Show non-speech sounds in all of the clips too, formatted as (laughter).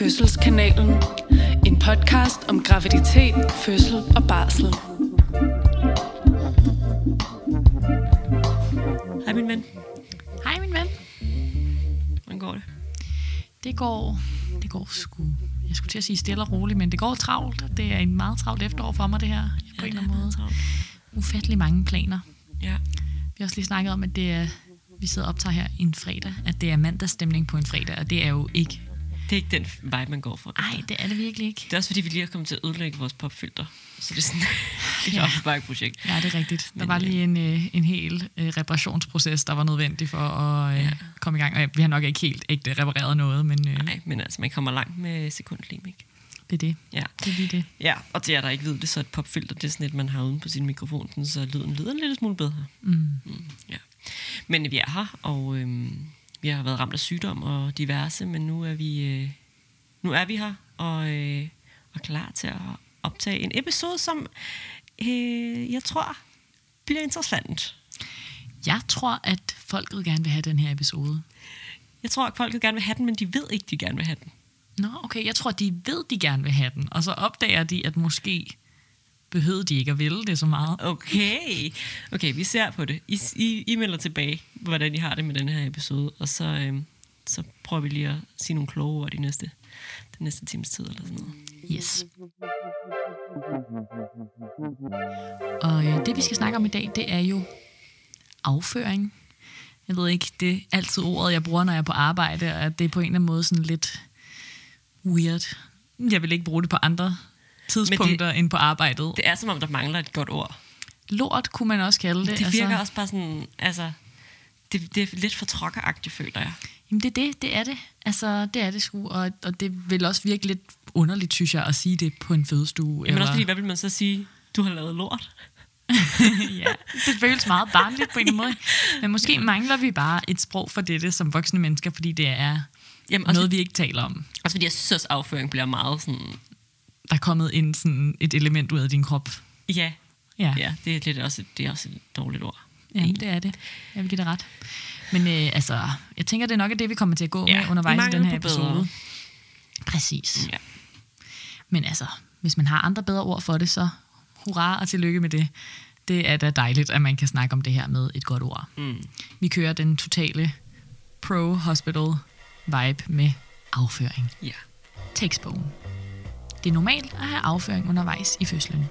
Fødselskanalen. En podcast om graviditet, fødsel og barsel. Hej min ven. Hej min ven. Hvordan går det? Det går, det går sgu, jeg skulle til at sige stille og roligt, men det går travlt. Det er en meget travlt efterår for mig det her, på en eller anden måde. travlt. Ufattelig mange planer. Ja. Vi har også lige snakket om, at det er, vi sidder og optager her en fredag, at det er mandagsstemning på en fredag, og det er jo ikke. Det er ikke den vibe, man går for. Nej, det er det virkelig ikke. Det er også fordi, vi lige er kommet til at ødelægge vores popfilter. Så det er sådan (laughs) et Ja. projekt. Ja, det er rigtigt. Der Men, var øh, lige en, øh, en hel øh, reparationsproces, der var nødvendig for at øh, Ja. komme i gang. Og vi har nok ikke helt ægte repareret noget, men øh, Nej, men altså, man kommer langt med sekundlim, ikke? det er det. Ja. Det er lige det. ja, og til jer, der ikke ved det, så et popfilter, det er sådan et, man har uden på sin mikrofon, sådan, så lyden lyder en lille smule bedre. Mm. Mm, ja. Men vi er her, og øhm, vi har været ramt af sygdom og diverse, men nu er vi, øh, nu er vi her, og øh, er klar til at optage en episode, som øh, jeg tror bliver interessant. Jeg tror, at folket gerne vil have den her episode. Jeg tror, at folk gerne vil have den, men de ved ikke, de gerne vil have den. Nå, okay. Jeg tror, de ved, de gerne vil have den. Og så opdager de, at måske behøvede de ikke at ville det så meget. Okay, okay, vi ser på det. I, I, I melder tilbage, hvordan I har det med den her episode, og så, øhm, så prøver vi lige at sige nogle kloge ord de næste, den næste times tid eller sådan noget. Yes. Og øh, det, vi skal snakke om i dag, det er jo afføring. Jeg ved ikke, det er altid ordet, jeg bruger, når jeg er på arbejde, og det er på en eller anden måde sådan lidt weird. Jeg vil ikke bruge det på andre tidspunkter det, end på arbejdet. Det er som om, der mangler et godt ord. Lort kunne man også kalde det. Det virker altså, også bare sådan, altså, det, det er lidt for trokkeragtigt, føler jeg. Jamen det er det, det er det. Altså, det er det sgu, og, og det vil også virke lidt underligt, synes jeg, at sige det på en fødestue. Jamen også fordi, hvad vil man så sige? Du har lavet lort. (laughs) ja, det føles meget barnligt på en eller måde. (laughs) Men måske mangler vi bare et sprog for dette som voksne mennesker, fordi det er Jamen, også, noget, vi ikke taler om. også fordi jeg synes afføring bliver meget sådan, Der er kommet en, sådan, et element ud af din krop. ja, Ja, ja det, er lidt også, det er også et dårligt ord. Jamen, det er det. Jeg vil give dig ret. Men øh, altså, jeg tænker, det er nok det, vi kommer til at gå Ja, med undervejs i den her episode. bedre. Præcis. Ja. Men altså, hvis man har andre bedre ord for det, så hurra og tillykke med det. Det er da dejligt, at man kan snakke om det her med et godt ord. Mm. Vi kører den totale pro-hospital vibe med afføring. Ja. Tekstbogen. Det er normalt at have afføring undervejs i fødslen.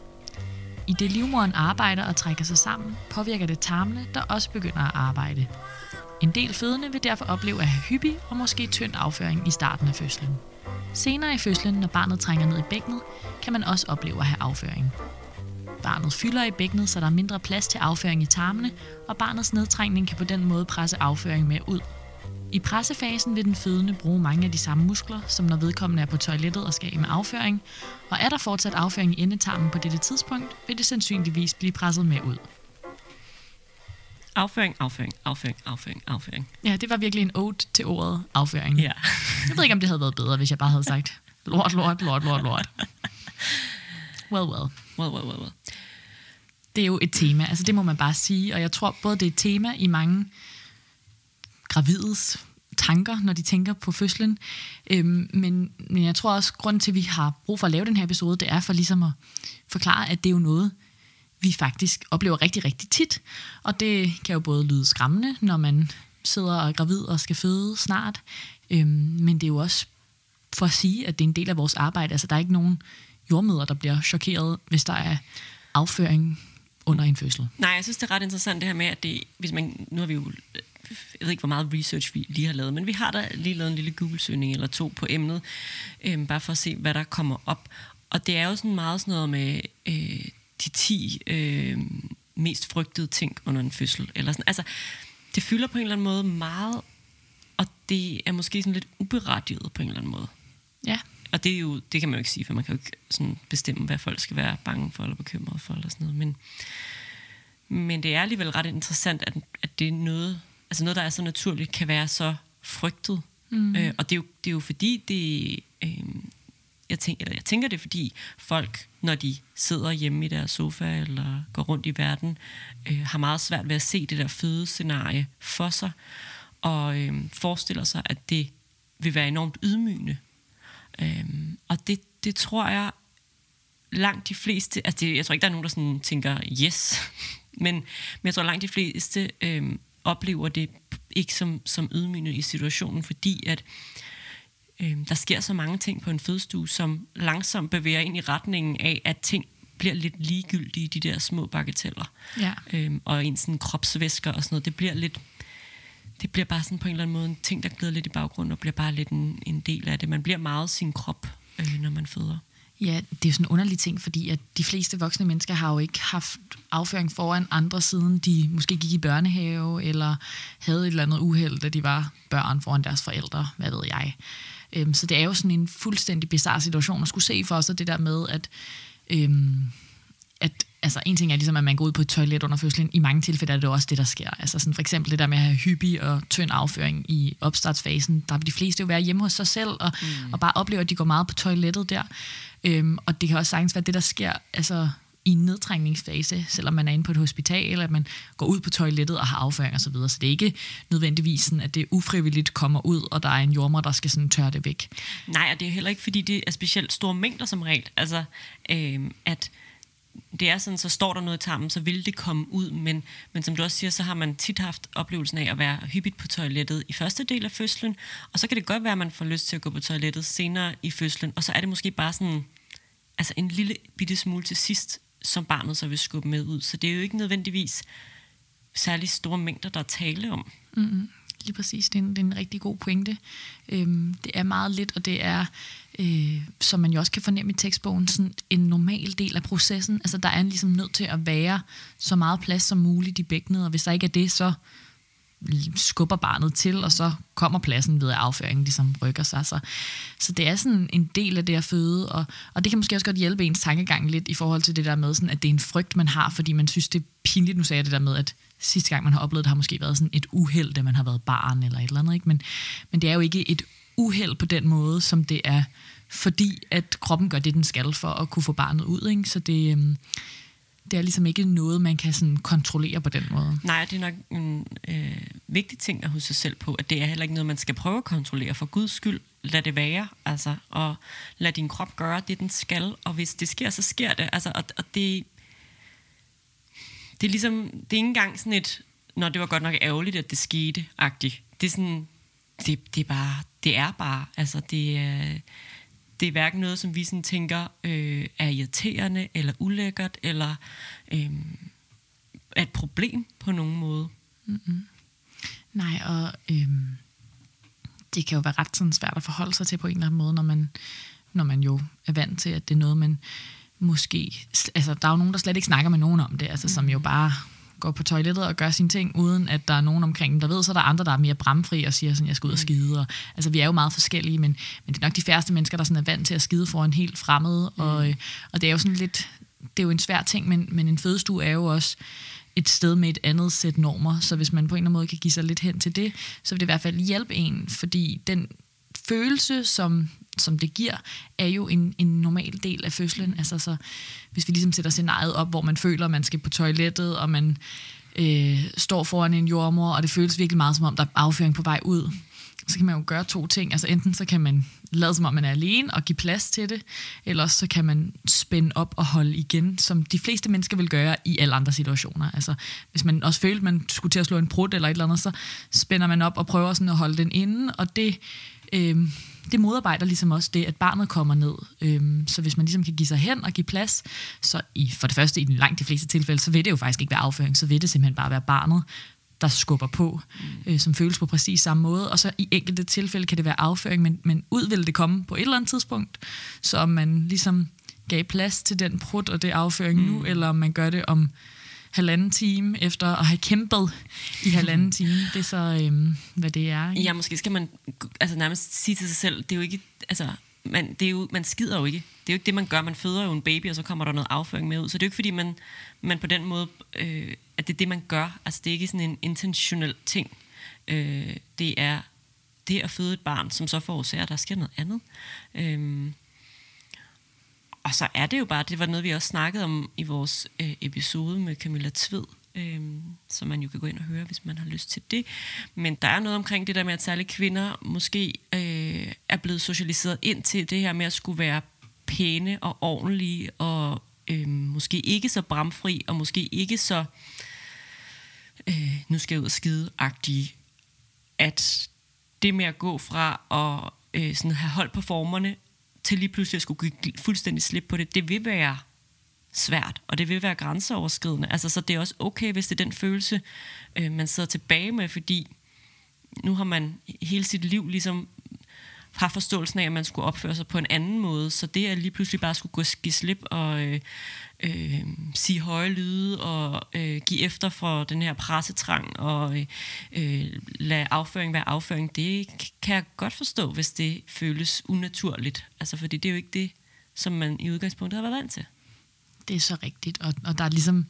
I det livmoderen arbejder og trækker sig sammen, påvirker det tarmene, der også begynder at arbejde. En del fødende vil derfor opleve at have hyppig og måske tynd afføring i starten af fødslen. Senere i fødslen, når barnet trænger ned i bækkenet, kan man også opleve at have afføring. Barnet fylder i bækkenet, så der er mindre plads til afføring i tarmene, og barnets nedtrængning kan på den måde presse afføring med ud. I pressefasen vil den fødende bruge mange af de samme muskler, som når vedkommende er på toilettet og skal med afføring, og er der fortsat afføring i endetarmen på dette tidspunkt, vil det sandsynligvis blive presset med ud. Afføring, afføring, afføring, afføring, afføring. Ja, det var virkelig en ode til ordet afføring. Ja. (laughs) Jeg ved ikke, om det havde været bedre, hvis jeg bare havde sagt lort, lort, lort, lort, lort. Well, well. Well, well, well, well. Det er jo et tema, altså det må man bare sige, og jeg tror både det er et tema i mange gravides tanker, når de tænker på fødslen, øhm, men, men jeg tror også, grund til, at vi har brug for at lave den her episode, det er for ligesom at forklare, at det er jo noget, vi faktisk oplever rigtig, rigtig tit, og det kan jo både lyde skræmmende, når man sidder og er gravid og skal føde snart, øhm, men det er jo også for at sige, at det er en del af vores arbejde. Altså, der er ikke nogen jordmøder, der bliver chokeret, hvis der er afføring under en fødsel. Nej, jeg synes, det er ret interessant det her med, at det, hvis man, nu har vi jo, jeg ved ikke, hvor meget research vi lige har lavet, men vi har da lige lavet en lille Google-søgning eller to på emnet, øhm, bare for at se, hvad der kommer op. Og det er jo sådan meget sådan noget med øh, de 10 øh, mest frygtede ting under en fødsel. Eller sådan. Altså, det fylder på en eller anden måde meget, og det er måske sådan lidt uberettiget på en eller anden måde. Ja, Og det, er jo, det kan man jo ikke sige, for man kan jo ikke sådan bestemme, hvad folk skal være bange for eller bekymrede for. Eller sådan noget. Men, men det er alligevel ret interessant, at, at det er noget, altså noget, der er så naturligt, kan være så frygtet. Mm. Øh, og det er, jo, det er jo fordi, det, øh, jeg, tænker, eller jeg tænker det, fordi folk, når de sidder hjemme i deres sofa eller går rundt i verden, øh, har meget svært ved at se det der fødescenarie for sig, og øh, forestiller sig, at det vil være enormt ydmygende Øhm, og det, det tror jeg langt de fleste, altså det, jeg tror ikke, der er nogen, der sådan tænker yes, (laughs) men, men jeg tror langt de fleste øhm, oplever det ikke som, som ydmygende i situationen, fordi at øhm, der sker så mange ting på en fødestue, som langsomt bevæger ind i retningen af, at ting bliver lidt ligegyldige, de der små bagateller. Ja. Øhm, og ens sådan kropsvæsker og sådan noget, det bliver lidt, det bliver bare sådan på en eller anden måde en ting, der glider lidt i baggrunden, og bliver bare lidt en, en del af det. Man bliver meget sin krop, øh, når man føder. Ja, det er sådan en underlig ting, fordi at de fleste voksne mennesker har jo ikke haft afføring foran andre, siden de måske gik i børnehave, eller havde et eller andet uheld, da de var børn foran deres forældre, hvad ved jeg. Øhm, så det er jo sådan en fuldstændig bizarre situation at skulle se for sig, det der med, at, øhm, at altså en ting er ligesom, at man går ud på et toilet under fødslen. I mange tilfælde er det også det, der sker. Altså sådan for eksempel det der med at have hyppig og tynd afføring i opstartsfasen. Der vil de fleste jo være hjemme hos sig selv og, mm. og bare opleve, at de går meget på toilettet der. Øhm, og det kan også sagtens være det, der sker altså, i en nedtrængningsfase, selvom man er inde på et hospital, eller at man går ud på toilettet og har afføring osv. Så, videre. så det er ikke nødvendigvis sådan, at det ufrivilligt kommer ud, og der er en jordmor, der skal sådan tørre det væk. Nej, og det er heller ikke, fordi det er specielt store mængder som regel. Altså, øh, at det er sådan, så står der noget i tarmen, så vil det komme ud, men, men som du også siger, så har man tit haft oplevelsen af at være hyppigt på toilettet i første del af fødslen, og så kan det godt være, at man får lyst til at gå på toilettet senere i fødslen, og så er det måske bare sådan, altså en lille bitte smule til sidst, som barnet så vil skubbe med ud. Så det er jo ikke nødvendigvis særlig store mængder, der er tale om. Mm-hmm. Lige præcis, det er en, det er en rigtig god pointe. Øhm, det er meget lidt, og det er, øh, som man jo også kan fornemme i tekstbogen, sådan en normal del af processen. Altså der er en ligesom nødt til at være så meget plads som muligt i bækkenet, og hvis der ikke er det, så skubber barnet til, og så kommer pladsen ved at afføringen ligesom rykker sig. Så, så det er sådan en del af det at føde, og, og det kan måske også godt hjælpe ens tankegang lidt i forhold til det der med, sådan, at det er en frygt, man har, fordi man synes, det er pinligt. Nu sagde jeg det der med, at sidste gang, man har oplevet det, har måske været sådan et uheld, da man har været barn eller et eller andet. Ikke? Men, men det er jo ikke et uheld på den måde, som det er, fordi at kroppen gør det, den skal for at kunne få barnet ud. Ikke? Så det, øhm, det er ligesom ikke noget, man kan sådan kontrollere på den måde. Nej, det er nok en øh, vigtig ting at huske sig selv på, at det er heller ikke noget, man skal prøve at kontrollere. For Guds skyld, lad det være, altså, og lad din krop gøre det, den skal, og hvis det sker, så sker det. Altså, og, og det, det er ligesom, det er ikke engang sådan et, når det var godt nok ærgerligt, at det skete, agtigt. Det er sådan, det, det er bare, det er bare, altså det er, det er hverken noget, som vi sådan tænker øh, er irriterende, eller ulækkert, eller øh, er et problem på nogen måde. Mm-hmm. Nej, og øhm, det kan jo være ret sådan svært at forholde sig til på en eller anden måde, når man, når man jo er vant til, at det er noget, man måske... Altså, der er jo nogen, der slet ikke snakker med nogen om det, altså, mm. som jo bare går på toilettet og gør sine ting, uden at der er nogen omkring dem, der ved, så er der andre, der er mere bramfri og siger sådan, jeg skal ud og skide. Og, altså, vi er jo meget forskellige, men, men det er nok de færreste mennesker, der sådan er vant til at skide for en helt fremmed. Mm. Og, og det er jo sådan lidt, det er jo en svær ting, men, men en fødestue er jo også et sted med et andet sæt normer, så hvis man på en eller anden måde kan give sig lidt hen til det, så vil det i hvert fald hjælpe en, fordi den følelse, som, som det giver, er jo en, en normal del af fødslen. Altså, så, hvis vi ligesom sætter scenariet op, hvor man føler, at man skal på toilettet, og man øh, står foran en jordmor, og det føles virkelig meget som om, der er afføring på vej ud, så kan man jo gøre to ting. Altså enten så kan man lade som om man er alene og give plads til det, eller så kan man spænde op og holde igen, som de fleste mennesker vil gøre i alle andre situationer. Altså hvis man også følte, at man skulle til at slå en prut eller et eller andet, så spænder man op og prøver sådan at holde den inde, og det, øh, det modarbejder ligesom også det, at barnet kommer ned. Øh, så hvis man ligesom kan give sig hen og give plads, så i, for det første i den langt de fleste tilfælde, så vil det jo faktisk ikke være afføring, så vil det simpelthen bare være barnet, der skubber på, mm. øh, som føles på præcis samme måde. Og så i enkelte tilfælde kan det være afføring, men, men ud vil det komme på et eller andet tidspunkt, så om man ligesom gav plads til den prut og det afføring mm. nu, eller om man gør det om halvanden time efter at have kæmpet i halvanden time. Det er så, øhm, hvad det er. Ikke? Ja, måske skal man altså nærmest sige til sig selv, det er jo ikke, altså, man, det er jo, man skider jo ikke. Det er jo ikke det, man gør. Man føder jo en baby, og så kommer der noget afføring med ud. Så det er jo ikke, fordi man, man på den måde, øh, at det er det, man gør. Altså, det er ikke sådan en intentionel ting. Øh, det er det at føde et barn, som så forårsager, at der sker noget andet. Øh, og så er det jo bare, det var noget, vi også snakkede om i vores øh, episode med Camilla Tved, øh, som man jo kan gå ind og høre, hvis man har lyst til det. Men der er noget omkring det der med, at særligt kvinder måske øh, er blevet socialiseret ind til det her med at skulle være pæne og ordentlige, og øh, måske ikke så bramfri, og måske ikke så, øh, nu skal jeg ud og skide at det med at gå fra at øh, sådan have hold på formerne, til lige pludselig at skulle give fuldstændig slip på det, det vil være svært, og det vil være grænseoverskridende. Altså, så det er også okay, hvis det er den følelse, øh, man sidder tilbage med, fordi nu har man hele sit liv ligesom har forståelsen af, at man skulle opføre sig på en anden måde. Så det at lige pludselig bare skulle gå give slip og øh, øh, sige høje lyde og øh, give efter for den her pressetrang og øh, lade afføring være afføring, det kan jeg godt forstå, hvis det føles unaturligt. Altså, fordi det er jo ikke det, som man i udgangspunktet har været vant til. Det er så rigtigt, og, og der er ligesom,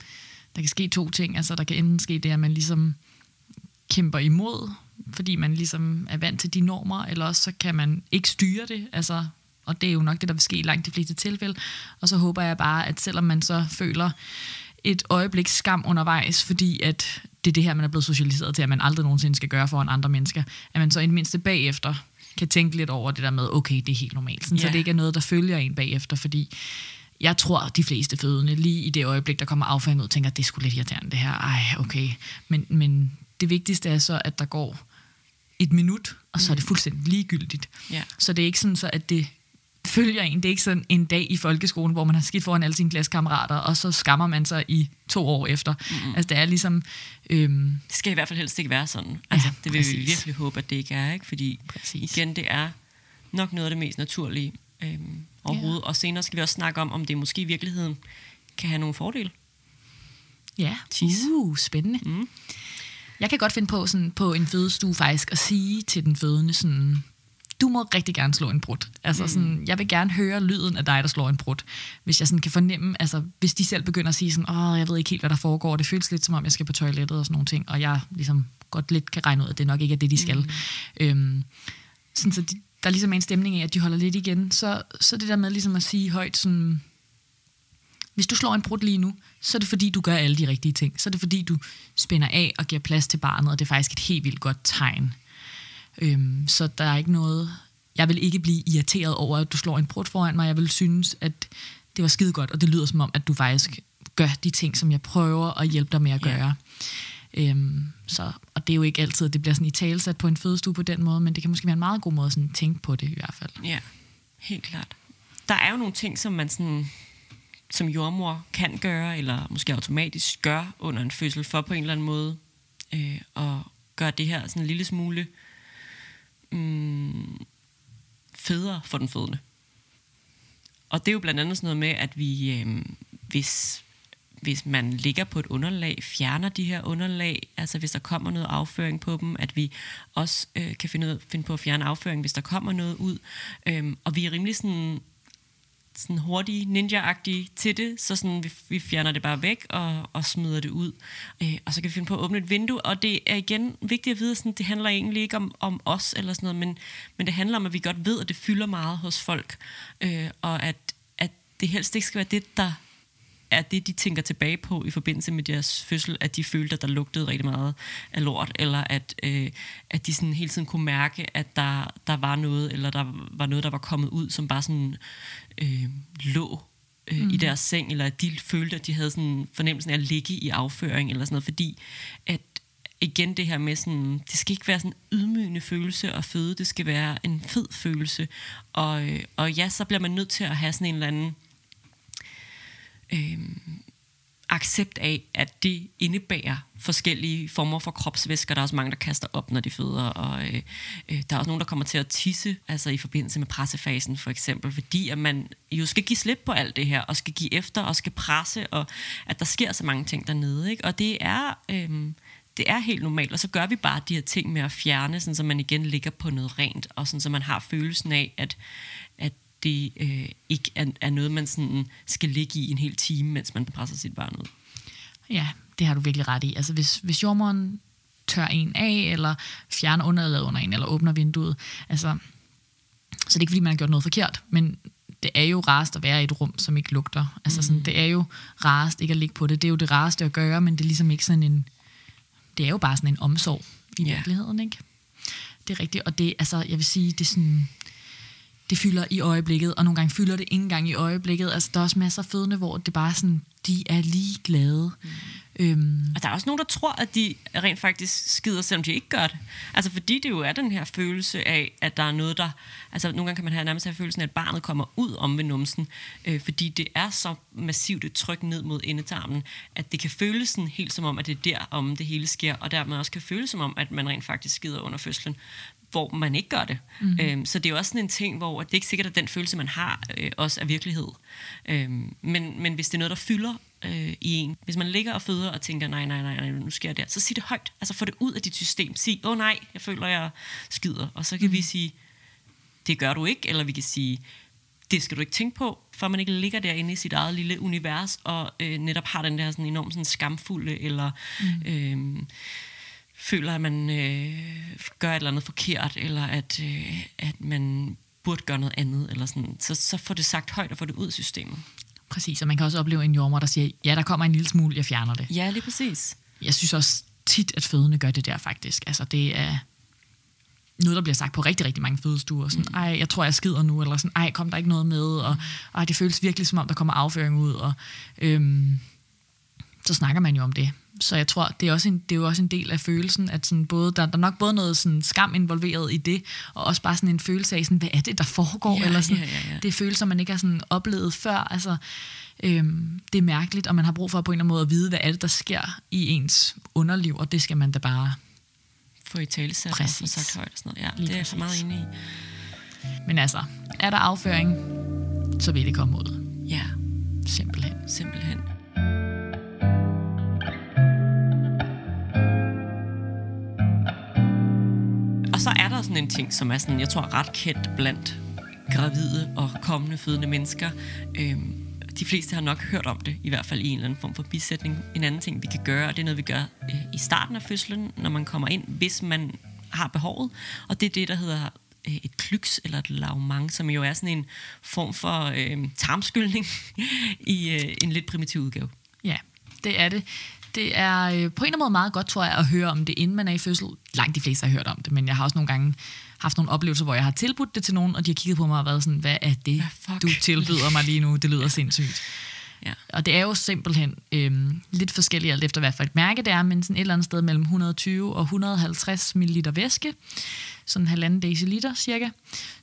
der kan ske to ting. Altså, der kan enten ske det, at man ligesom kæmper imod fordi man ligesom er vant til de normer, eller også så kan man ikke styre det, altså, og det er jo nok det, der vil ske i langt de fleste tilfælde. Og så håber jeg bare, at selvom man så føler et øjeblik skam undervejs, fordi at det er det her, man er blevet socialiseret til, at man aldrig nogensinde skal gøre foran andre mennesker, at man så i det mindste bagefter kan tænke lidt over det der med, okay, det er helt normalt. Sådan, yeah. Så det ikke er noget, der følger en bagefter, fordi jeg tror, de fleste fødende lige i det øjeblik, der kommer afføring ud, tænker, det er sgu lidt irriterende det her. Ej, okay. Men, men det vigtigste er så, at der går et minut, og så er det mm. fuldstændig ligegyldigt. Ja. Så det er ikke sådan, så at det følger en. Det er ikke sådan en dag i folkeskolen, hvor man har skidt foran alle sine klassekammerater, og så skammer man sig i to år efter. Mm-hmm. Altså det er ligesom... Øhm, det skal i hvert fald helst ikke være sådan. Altså, ja, det vil præcis. vi virkelig håbe, at det ikke er, ikke? Fordi præcis. igen, det er nok noget af det mest naturlige øhm, overhovedet. Ja. Og senere skal vi også snakke om, om det måske i virkeligheden kan have nogle fordele. Ja, uh, spændende. Mm. Jeg kan godt finde på sådan, på en fødestue faktisk at sige til den fødende sådan, du må rigtig gerne slå en brud. Altså mm. sådan, jeg vil gerne høre lyden af dig, der slår en brud. Hvis jeg sådan kan fornemme, altså hvis de selv begynder at sige sådan, åh, jeg ved ikke helt, hvad der foregår, det føles lidt som om, jeg skal på toilettet og sådan nogle ting, og jeg ligesom godt lidt kan regne ud, at det nok ikke er det, de skal. Mm. Øhm, sådan, så de, der ligesom er en stemning af, at de holder lidt igen, så, så det der med ligesom at sige højt sådan, hvis du slår en brud lige nu, så er det fordi, du gør alle de rigtige ting. Så er det fordi, du spænder af og giver plads til barnet, og det er faktisk et helt vildt godt tegn. Øhm, så der er ikke noget... Jeg vil ikke blive irriteret over, at du slår en brud foran mig. Jeg vil synes, at det var skide godt, og det lyder som om, at du faktisk gør de ting, som jeg prøver at hjælpe dig med at gøre. Yeah. Øhm, så, og det er jo ikke altid, at det bliver sådan i talesat på en fødestue på den måde, men det kan måske være en meget god måde at sådan tænke på det i hvert fald. Ja, helt klart. Der er jo nogle ting, som man sådan som jordmor kan gøre, eller måske automatisk gør under en fødsel, for på en eller anden måde øh, at gøre det her sådan en lille smule mm, federe for den fødende. Og det er jo blandt andet sådan noget med, at vi, øh, hvis, hvis man ligger på et underlag, fjerner de her underlag, altså hvis der kommer noget afføring på dem, at vi også øh, kan finde, ud, finde på at fjerne afføring, hvis der kommer noget ud. Øh, og vi er rimelig sådan sådan hurtige, ninja-agtige til det, så sådan, vi, vi fjerner det bare væk og, og smider det ud. Øh, og så kan vi finde på at åbne et vindue, og det er igen vigtigt at vide, sådan, det handler egentlig ikke om, om os eller sådan noget, men, men det handler om, at vi godt ved, at det fylder meget hos folk, øh, og at, at det helst ikke skal være det, der er det, de tænker tilbage på i forbindelse med deres fødsel, at de følte, at der lugtede rigtig meget af lort, eller at, øh, at de sådan hele tiden kunne mærke, at der, der var noget, eller der var noget, der var kommet ud, som bare sådan øh, lå øh, mm. i deres seng, eller at de følte, at de havde sådan fornemmelsen af at ligge i afføring, eller sådan noget, fordi at igen det her med sådan, det skal ikke være sådan en ydmygende følelse at føde, det skal være en fed følelse, og, øh, og ja, så bliver man nødt til at have sådan en eller anden øh, Øhm, accept af, at det indebærer forskellige former for kropsvæsker. Der er også mange, der kaster op, når de føder, og øh, øh, der er også nogen, der kommer til at tisse, altså i forbindelse med pressefasen for eksempel, fordi at man jo skal give slip på alt det her, og skal give efter, og skal presse, og at der sker så mange ting dernede. Ikke? Og det er... Øh, det er helt normalt, og så gør vi bare de her ting med at fjerne, sådan så man igen ligger på noget rent, og sådan så man har følelsen af, at det øh, ikke er, er noget, man sådan skal ligge i en hel time, mens man presser sit barn ud. Ja, det har du virkelig ret i. Altså hvis, hvis jordmoren tør en af, eller fjerner underlaget under en, eller åbner vinduet, altså, så det er ikke fordi, man har gjort noget forkert, men det er jo rarest at være i et rum, som ikke lugter. Altså sådan, det er jo rarest ikke at ligge på det. Det er jo det rareste at gøre, men det er ligesom ikke sådan en... Det er jo bare sådan en omsorg i Ja. virkeligheden, ikke? Det er rigtigt, og det, altså, jeg vil sige, det er sådan det fylder i øjeblikket, og nogle gange fylder det ikke engang i øjeblikket. Altså, der er også masser af fødende, hvor det bare sådan, de er lige glade. Mm. Øhm, Og der er også nogen, der tror, at de rent faktisk skider, selvom de ikke gør det. Altså fordi det jo er den her følelse af, at der er noget, der... Altså nogle gange kan man have nærmest have følelsen af, at barnet kommer ud om ved numsen, øh, fordi det er så massivt et tryk ned mod endetarmen, at det kan føles sådan helt som om, at det er der, om det hele sker, og dermed også kan føles som om, at man rent faktisk skider under fødslen hvor man ikke gør det. Mm. Øhm, så det er jo også sådan en ting, hvor det er ikke sikkert, at den følelse, man har, øh, også er virkelighed. Øhm, men, men hvis det er noget, der fylder øh, i en, hvis man ligger og føder og tænker, nej, nej, nej, nej nu sker det, så sig det højt. Altså få det ud af dit system. Sig, åh oh, nej, jeg føler, jeg skider. Og så kan mm. vi sige, det gør du ikke, eller vi kan sige, det skal du ikke tænke på, for man ikke ligger derinde i sit eget lille univers, og øh, netop har den der sådan enormt sådan skamfulde, eller mm. øh, føler, at man øh, gør et eller andet forkert, eller at, øh, at man burde gøre noget andet, eller sådan. Så, så får det sagt højt og får det ud af systemet. præcis, og man kan også opleve en jordmor, der siger, ja, der kommer en lille smule, jeg fjerner det. Ja, lige præcis. Jeg synes også tit, at fødende gør det der faktisk. Altså, det er noget, der bliver sagt på rigtig, rigtig mange fødestuer. Sådan, ej, jeg tror, jeg skider nu, eller sådan, ej, kom der ikke noget med, og ej, det føles virkelig, som om der kommer afføring ud, og øhm, så snakker man jo om det. Så jeg tror, det er, også en, det er jo også en del af følelsen, at sådan både, der, der er nok både noget sådan skam involveret i det, og også bare sådan en følelse af, sådan, hvad er det, der foregår? Ja, eller sådan, ja, ja, ja. Det er følelser, man ikke har sådan oplevet før. Altså, øhm, det er mærkeligt, og man har brug for på en eller anden måde at vide, hvad er det, der sker i ens underliv, og det skal man da bare... Få i tale og få sagt højt og sådan noget. Ja, Lige det er jeg så meget enig i. Men altså, er der afføring, så vil det komme ud. Ja, Simpelthen. simpelthen. Og så er der sådan en ting, som er sådan, jeg tror, ret kendt blandt gravide og kommende fødende mennesker. Øhm, de fleste har nok hørt om det, i hvert fald i en eller anden form for bisætning. En anden ting, vi kan gøre, og det er noget, vi gør øh, i starten af fødslen, når man kommer ind, hvis man har behovet. Og det er det, der hedder øh, et klyks eller et lavmang, som jo er sådan en form for øh, tarmskyldning (laughs) i øh, en lidt primitiv udgave. Ja, det er det. Det er øh, på en eller anden måde meget godt, tror jeg, at høre om det, inden man er i fødsel. Langt de fleste har hørt om det, men jeg har også nogle gange haft nogle oplevelser, hvor jeg har tilbudt det til nogen, og de har kigget på mig og været sådan, hvad er det, Hvad du tilbyder mig lige nu? Det lyder sindssygt. Ja. Og det er jo simpelthen øhm, lidt forskelligt alt efter, hvad for et mærke det er, men sådan et eller andet sted mellem 120 og 150 ml væske, sådan en halvanden deciliter cirka,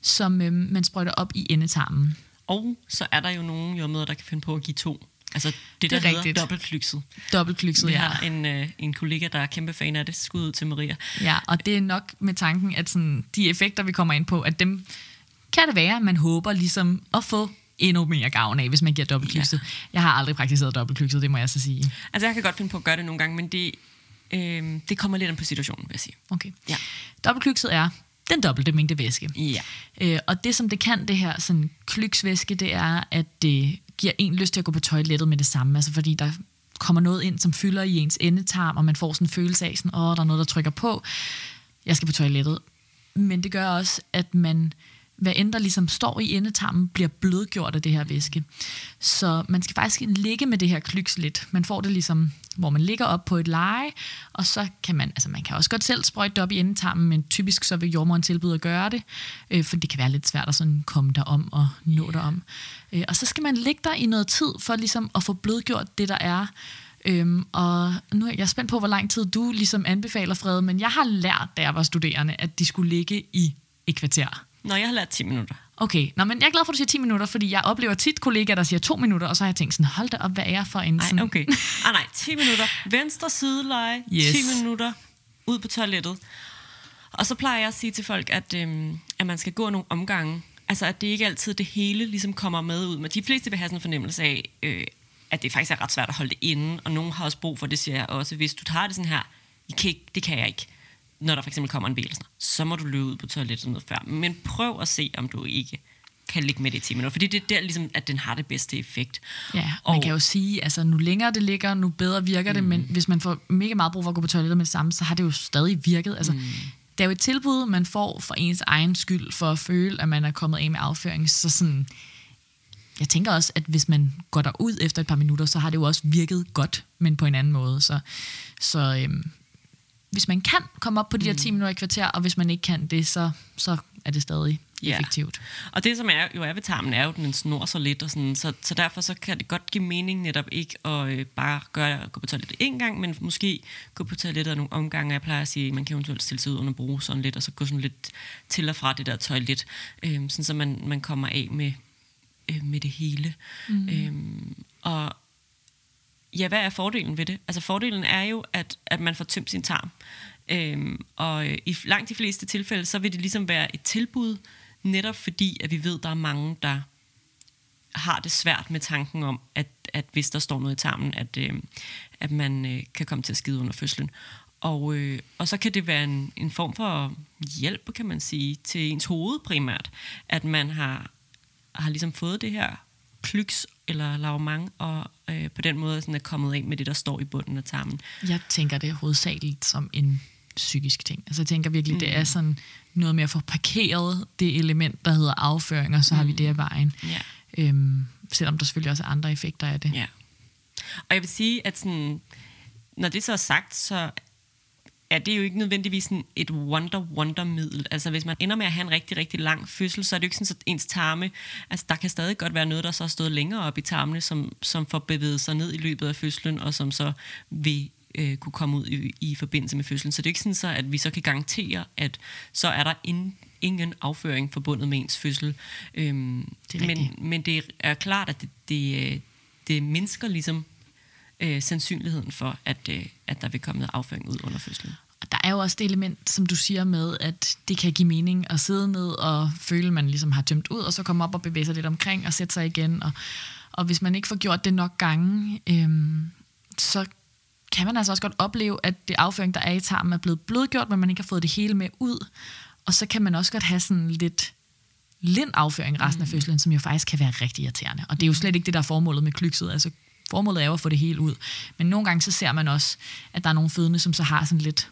som øhm, man sprøjter op i endetarmen. Og så er der jo nogle jordmøder, der kan finde på at give to. Altså det, Det der er hedder rigtigt. dobbeltklykset. Dobbeltklykset, Vi ja. har en, øh, en kollega, der er kæmpe fan af det. Skud ud til Maria. Ja, og det er nok med tanken, at sådan, de effekter, vi kommer ind på, at dem kan det være, at man håber ligesom at få endnu mere gavn af, hvis man giver dobbeltklykset. Ja. Jeg har aldrig praktiseret dobbeltklykset, det må jeg så sige. Altså jeg kan godt finde på at gøre det nogle gange, men det, øh, det kommer lidt an på situationen, vil jeg sige. Okay. Ja. Dobbeltklykset er den dobbelte mængde væske. Ja. Øh, og det, som det kan, det her sådan, klyksvæske, det er, at det giver en lyst til at gå på toilettet med det samme. Altså fordi der kommer noget ind, som fylder i ens endetarm, og man får sådan en følelse af, sådan, åh, der er noget, der trykker på. Jeg skal på toilettet. Men det gør også, at man, hvad end der ligesom står i endetarmen, bliver blødgjort af det her væske. Så man skal faktisk ligge med det her klyks lidt. Man får det ligesom, hvor man ligger op på et leje, og så kan man, altså man kan også godt selv sprøjte det op i endetarmen, men typisk så vil jordmoren tilbyde at gøre det, øh, for det kan være lidt svært at sådan komme derom og nå yeah. derom. Øh, og så skal man ligge der i noget tid, for ligesom at få blødgjort det, der er. Øhm, og nu er jeg spændt på, hvor lang tid du ligesom anbefaler, Frede, men jeg har lært, da jeg var studerende, at de skulle ligge i et kvarter. Nå, jeg har lært 10 minutter. Okay, Nå, men jeg er glad for, at du siger 10 minutter, fordi jeg oplever tit kollegaer, der siger 2 minutter, og så har jeg tænkt sådan, hold da op, hvad er jeg for en sådan... Nej, okay. Ah, nej, 10 minutter. Venstre sideleje, Yes. 10 minutter ud på toilettet. Og så plejer jeg at sige til folk, at, øhm, at man skal gå nogle omgange. Altså, at det ikke altid det hele ligesom kommer med ud. Men de fleste vil have sådan en fornemmelse af, øh, at det faktisk er ret svært at holde det inde. Og nogen har også brug for det, siger jeg også. Hvis du tager det sådan her, I kan ikke, det kan jeg ikke. Når der for eksempel kommer en noget, så må du løbe ud på toilettet noget før. Men prøv at se, om du ikke kan ligge med det i 10 minutter. Fordi det er der, ligesom, at den har det bedste effekt. Ja, man Og- kan jo sige, altså nu længere det ligger, nu bedre virker det, men hvis man får mega meget brug for at gå på toilettet med det samme, så har det jo stadig virket. Altså, mm. Det er jo et tilbud, man får for ens egen skyld, for at føle, at man er kommet af med afføring, så sådan, jeg tænker også, at hvis man går derud efter et par minutter, så har det jo også virket godt, men på en anden måde. Så, så øhm, hvis man kan komme op på de her 10 minutter i kvarter, og hvis man ikke kan det, så, så er det stadig Ja. effektivt. Og det, som er, jo er ved tarmen, er jo, at den snor så lidt, og sådan, så, så derfor så kan det godt give mening netop ikke at øh, bare gøre, gå på toilettet en gang, men måske gå på toilettet nogle omgange. Jeg plejer at sige, at man kan eventuelt stille sig ud under brug sådan lidt, og så gå sådan lidt til og fra det der toilet, øh, sådan så man, man kommer af med, øh, med det hele. Mm. Øh, og ja, hvad er fordelen ved det? Altså fordelen er jo, at, at man får tømt sin tarm. Øhm, og øh, i langt de fleste tilfælde, så vil det ligesom være et tilbud, netop fordi, at vi ved, der er mange, der har det svært med tanken om, at, at hvis der står noget i tarmen, at, øh, at man øh, kan komme til at skide under fødslen. Og, øh, og så kan det være en, en form for hjælp, kan man sige, til ens hoved primært, at man har, har ligesom fået det her klyks eller lavmang, og øh, på den måde sådan er kommet af med det, der står i bunden af tarmen. Jeg tænker det hovedsageligt som en psykisk ting. Altså jeg tænker virkelig, mm. det er sådan noget med at få parkeret det element, der hedder afføring, og så mm. har vi det af vejen. Ja. Øhm, selvom der selvfølgelig også er andre effekter af det. Ja. Og jeg vil sige, at sådan, når det så er sagt, så er det jo ikke nødvendigvis sådan et wonder-wonder-middel. Altså hvis man ender med at have en rigtig, rigtig lang fødsel, så er det jo ikke sådan, at ens tarme, altså der kan stadig godt være noget, der så har stået længere op i tarmene, som, som får bevæget sig ned i løbet af fødslen, og som så vil øh, kunne komme ud i, i forbindelse med fødslen. Så det er ikke sådan så, at vi så kan garantere, at så er der in, ingen afføring forbundet med ens fødsel. Øhm, Det er men, rigtigt. men det er klart, at det, det, øh, det mindsker ligesom øh, sandsynligheden for, at, øh, at der vil komme noget afføring ud under fødslen. Og der er jo også det element, som du siger med, at det kan give mening at sidde ned og føle, at man ligesom har tømt ud, og så komme op og bevæge sig lidt omkring og sætte sig igen. Og, og hvis man ikke får gjort det nok gange, øhm, så kan man altså også godt opleve, at det afføring, der er i tarmen, er blevet blødgjort, men man ikke har fået det hele med ud. Og så kan man også godt have sådan lidt lind afføring resten af fødslen, som jo faktisk kan være rigtig irriterende. Og det er jo slet ikke det, der er formålet med klykset. Altså, formålet er jo at få det hele ud. Men nogle gange så ser man også, at der er nogle fødende, som så har sådan lidt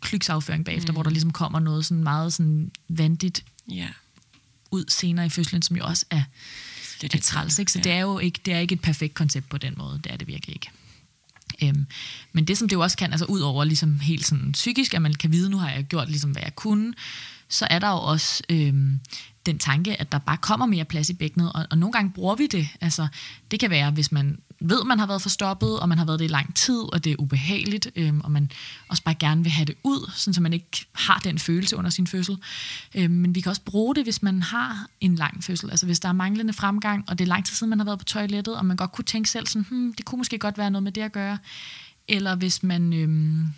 klyksafføring bagefter, mm. hvor der ligesom kommer noget sådan meget sådan vandigt Ja. ud senere i fødslen, som jo også er, Det er træls. Ikke? Så ja. det er jo ikke, det er ikke et perfekt koncept på den måde. Det er det virkelig ikke. Øhm, men det, som det jo også kan, altså ud over ligesom helt sådan psykisk, at man kan vide, nu har jeg gjort ligesom, hvad jeg kunne, så er der jo også øhm, den tanke, at der bare kommer mere plads i bækkenet, og, og nogle gange bruger vi det. Altså, det kan være, hvis man ved, man har været forstoppet, og man har været det i lang tid, og det er ubehageligt, øhm, og man også bare gerne vil have det ud, sådan så man ikke har den følelse under sin fødsel. Øhm, men vi kan også bruge det, hvis man har en lang fødsel. Altså hvis der er manglende fremgang, og det er lang tid siden, man har været på toilettet, og man godt kunne tænke selv sådan, hmm, det kunne måske godt være noget med det at gøre. Eller hvis man øhm,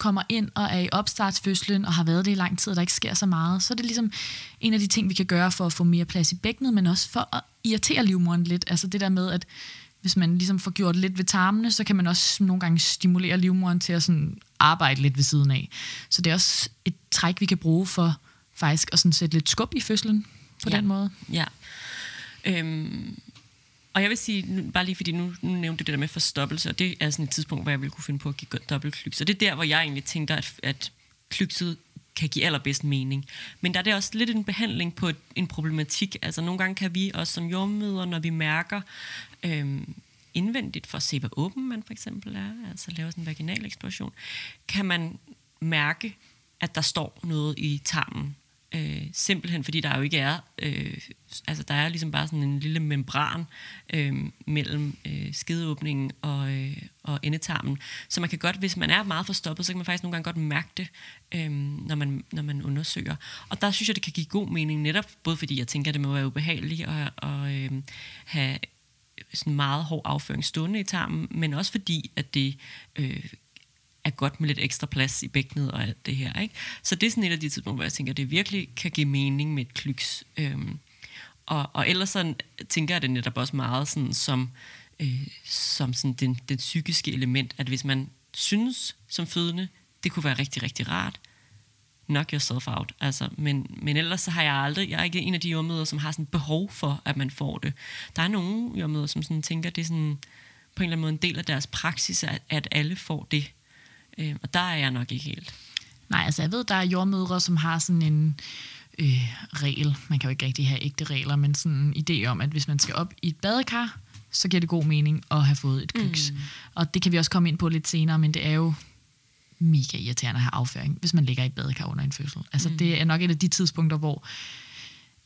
kommer ind og er i opstartsfødslen og har været det i lang tid, og der ikke sker så meget, så er det ligesom en af de ting, vi kan gøre for at få mere plads i bækkenet, men også for at irritere livmoderen lidt. Altså det der med, at hvis man ligesom får gjort lidt ved tarmene, så kan man også nogle gange stimulere livmoderen til at sådan arbejde lidt ved siden af. Så det er også et træk, vi kan bruge for faktisk at sådan sætte lidt skub i fødslen på Ja. den måde. Ja. Øhm, og jeg vil sige, bare lige fordi nu, nu nævnte du det der med forstoppelse, og det er sådan et tidspunkt, hvor jeg ville kunne finde på at give dobbeltklyks. Og det er der, hvor jeg egentlig tænker, at, at klykset kan give allerbedst mening. Men der er det også lidt en behandling på et, en problematik. Altså nogle gange kan vi også som jordmøder, når vi mærker øhm, indvendigt for at se, hvor åben man for eksempel er, altså lave sådan en vaginal eksploration, kan man mærke, at der står noget i tarmen. Øh, simpelthen fordi der jo ikke er, øh, altså der er ligesom bare sådan en lille membran øh, mellem øh, skedeåbningen og, øh, og endetarmen. Så man kan godt, hvis man er meget forstoppet, så kan man faktisk nogle gange godt mærke det, øh, når, man, når man undersøger. Og der synes jeg, det kan give god mening, netop både fordi jeg tænker, at det må være ubehageligt at, at øh, have sådan meget hård afføring stående i tarmen, men også fordi, at det øh, er godt med lidt ekstra plads i bækkenet og alt det her. Ikke? Så det er sådan et af de tidspunkter, hvor jeg tænker, at det virkelig kan give mening med et klyks. Øhm, og, og ellers sådan, tænker jeg det netop også meget sådan, som, øh, som sådan den, den psykiske element, at hvis man synes som fødende, det kunne være rigtig, rigtig rart, knock yourself out. Altså, men, men ellers så har jeg aldrig, jeg er ikke en af de jordmøder, som har sådan behov for, at man får det. Der er nogle jordmøder, som sådan tænker, det er sådan på en eller anden måde en del af deres praksis, at, at alle får det. Øh, og der er jeg nok ikke helt. Nej, altså jeg ved, der er jordmødre, som har sådan en øh, regel. Man kan jo ikke rigtig have ægte regler, men sådan en idé om, at hvis man skal op i et badekar, så giver det god mening at have fået et klyks. Mm. Og det kan vi også komme ind på lidt senere, men det er jo mega irriterende at have afføring, hvis man ligger i et badekar under en fødsel. Altså mm. det er nok et af de tidspunkter, hvor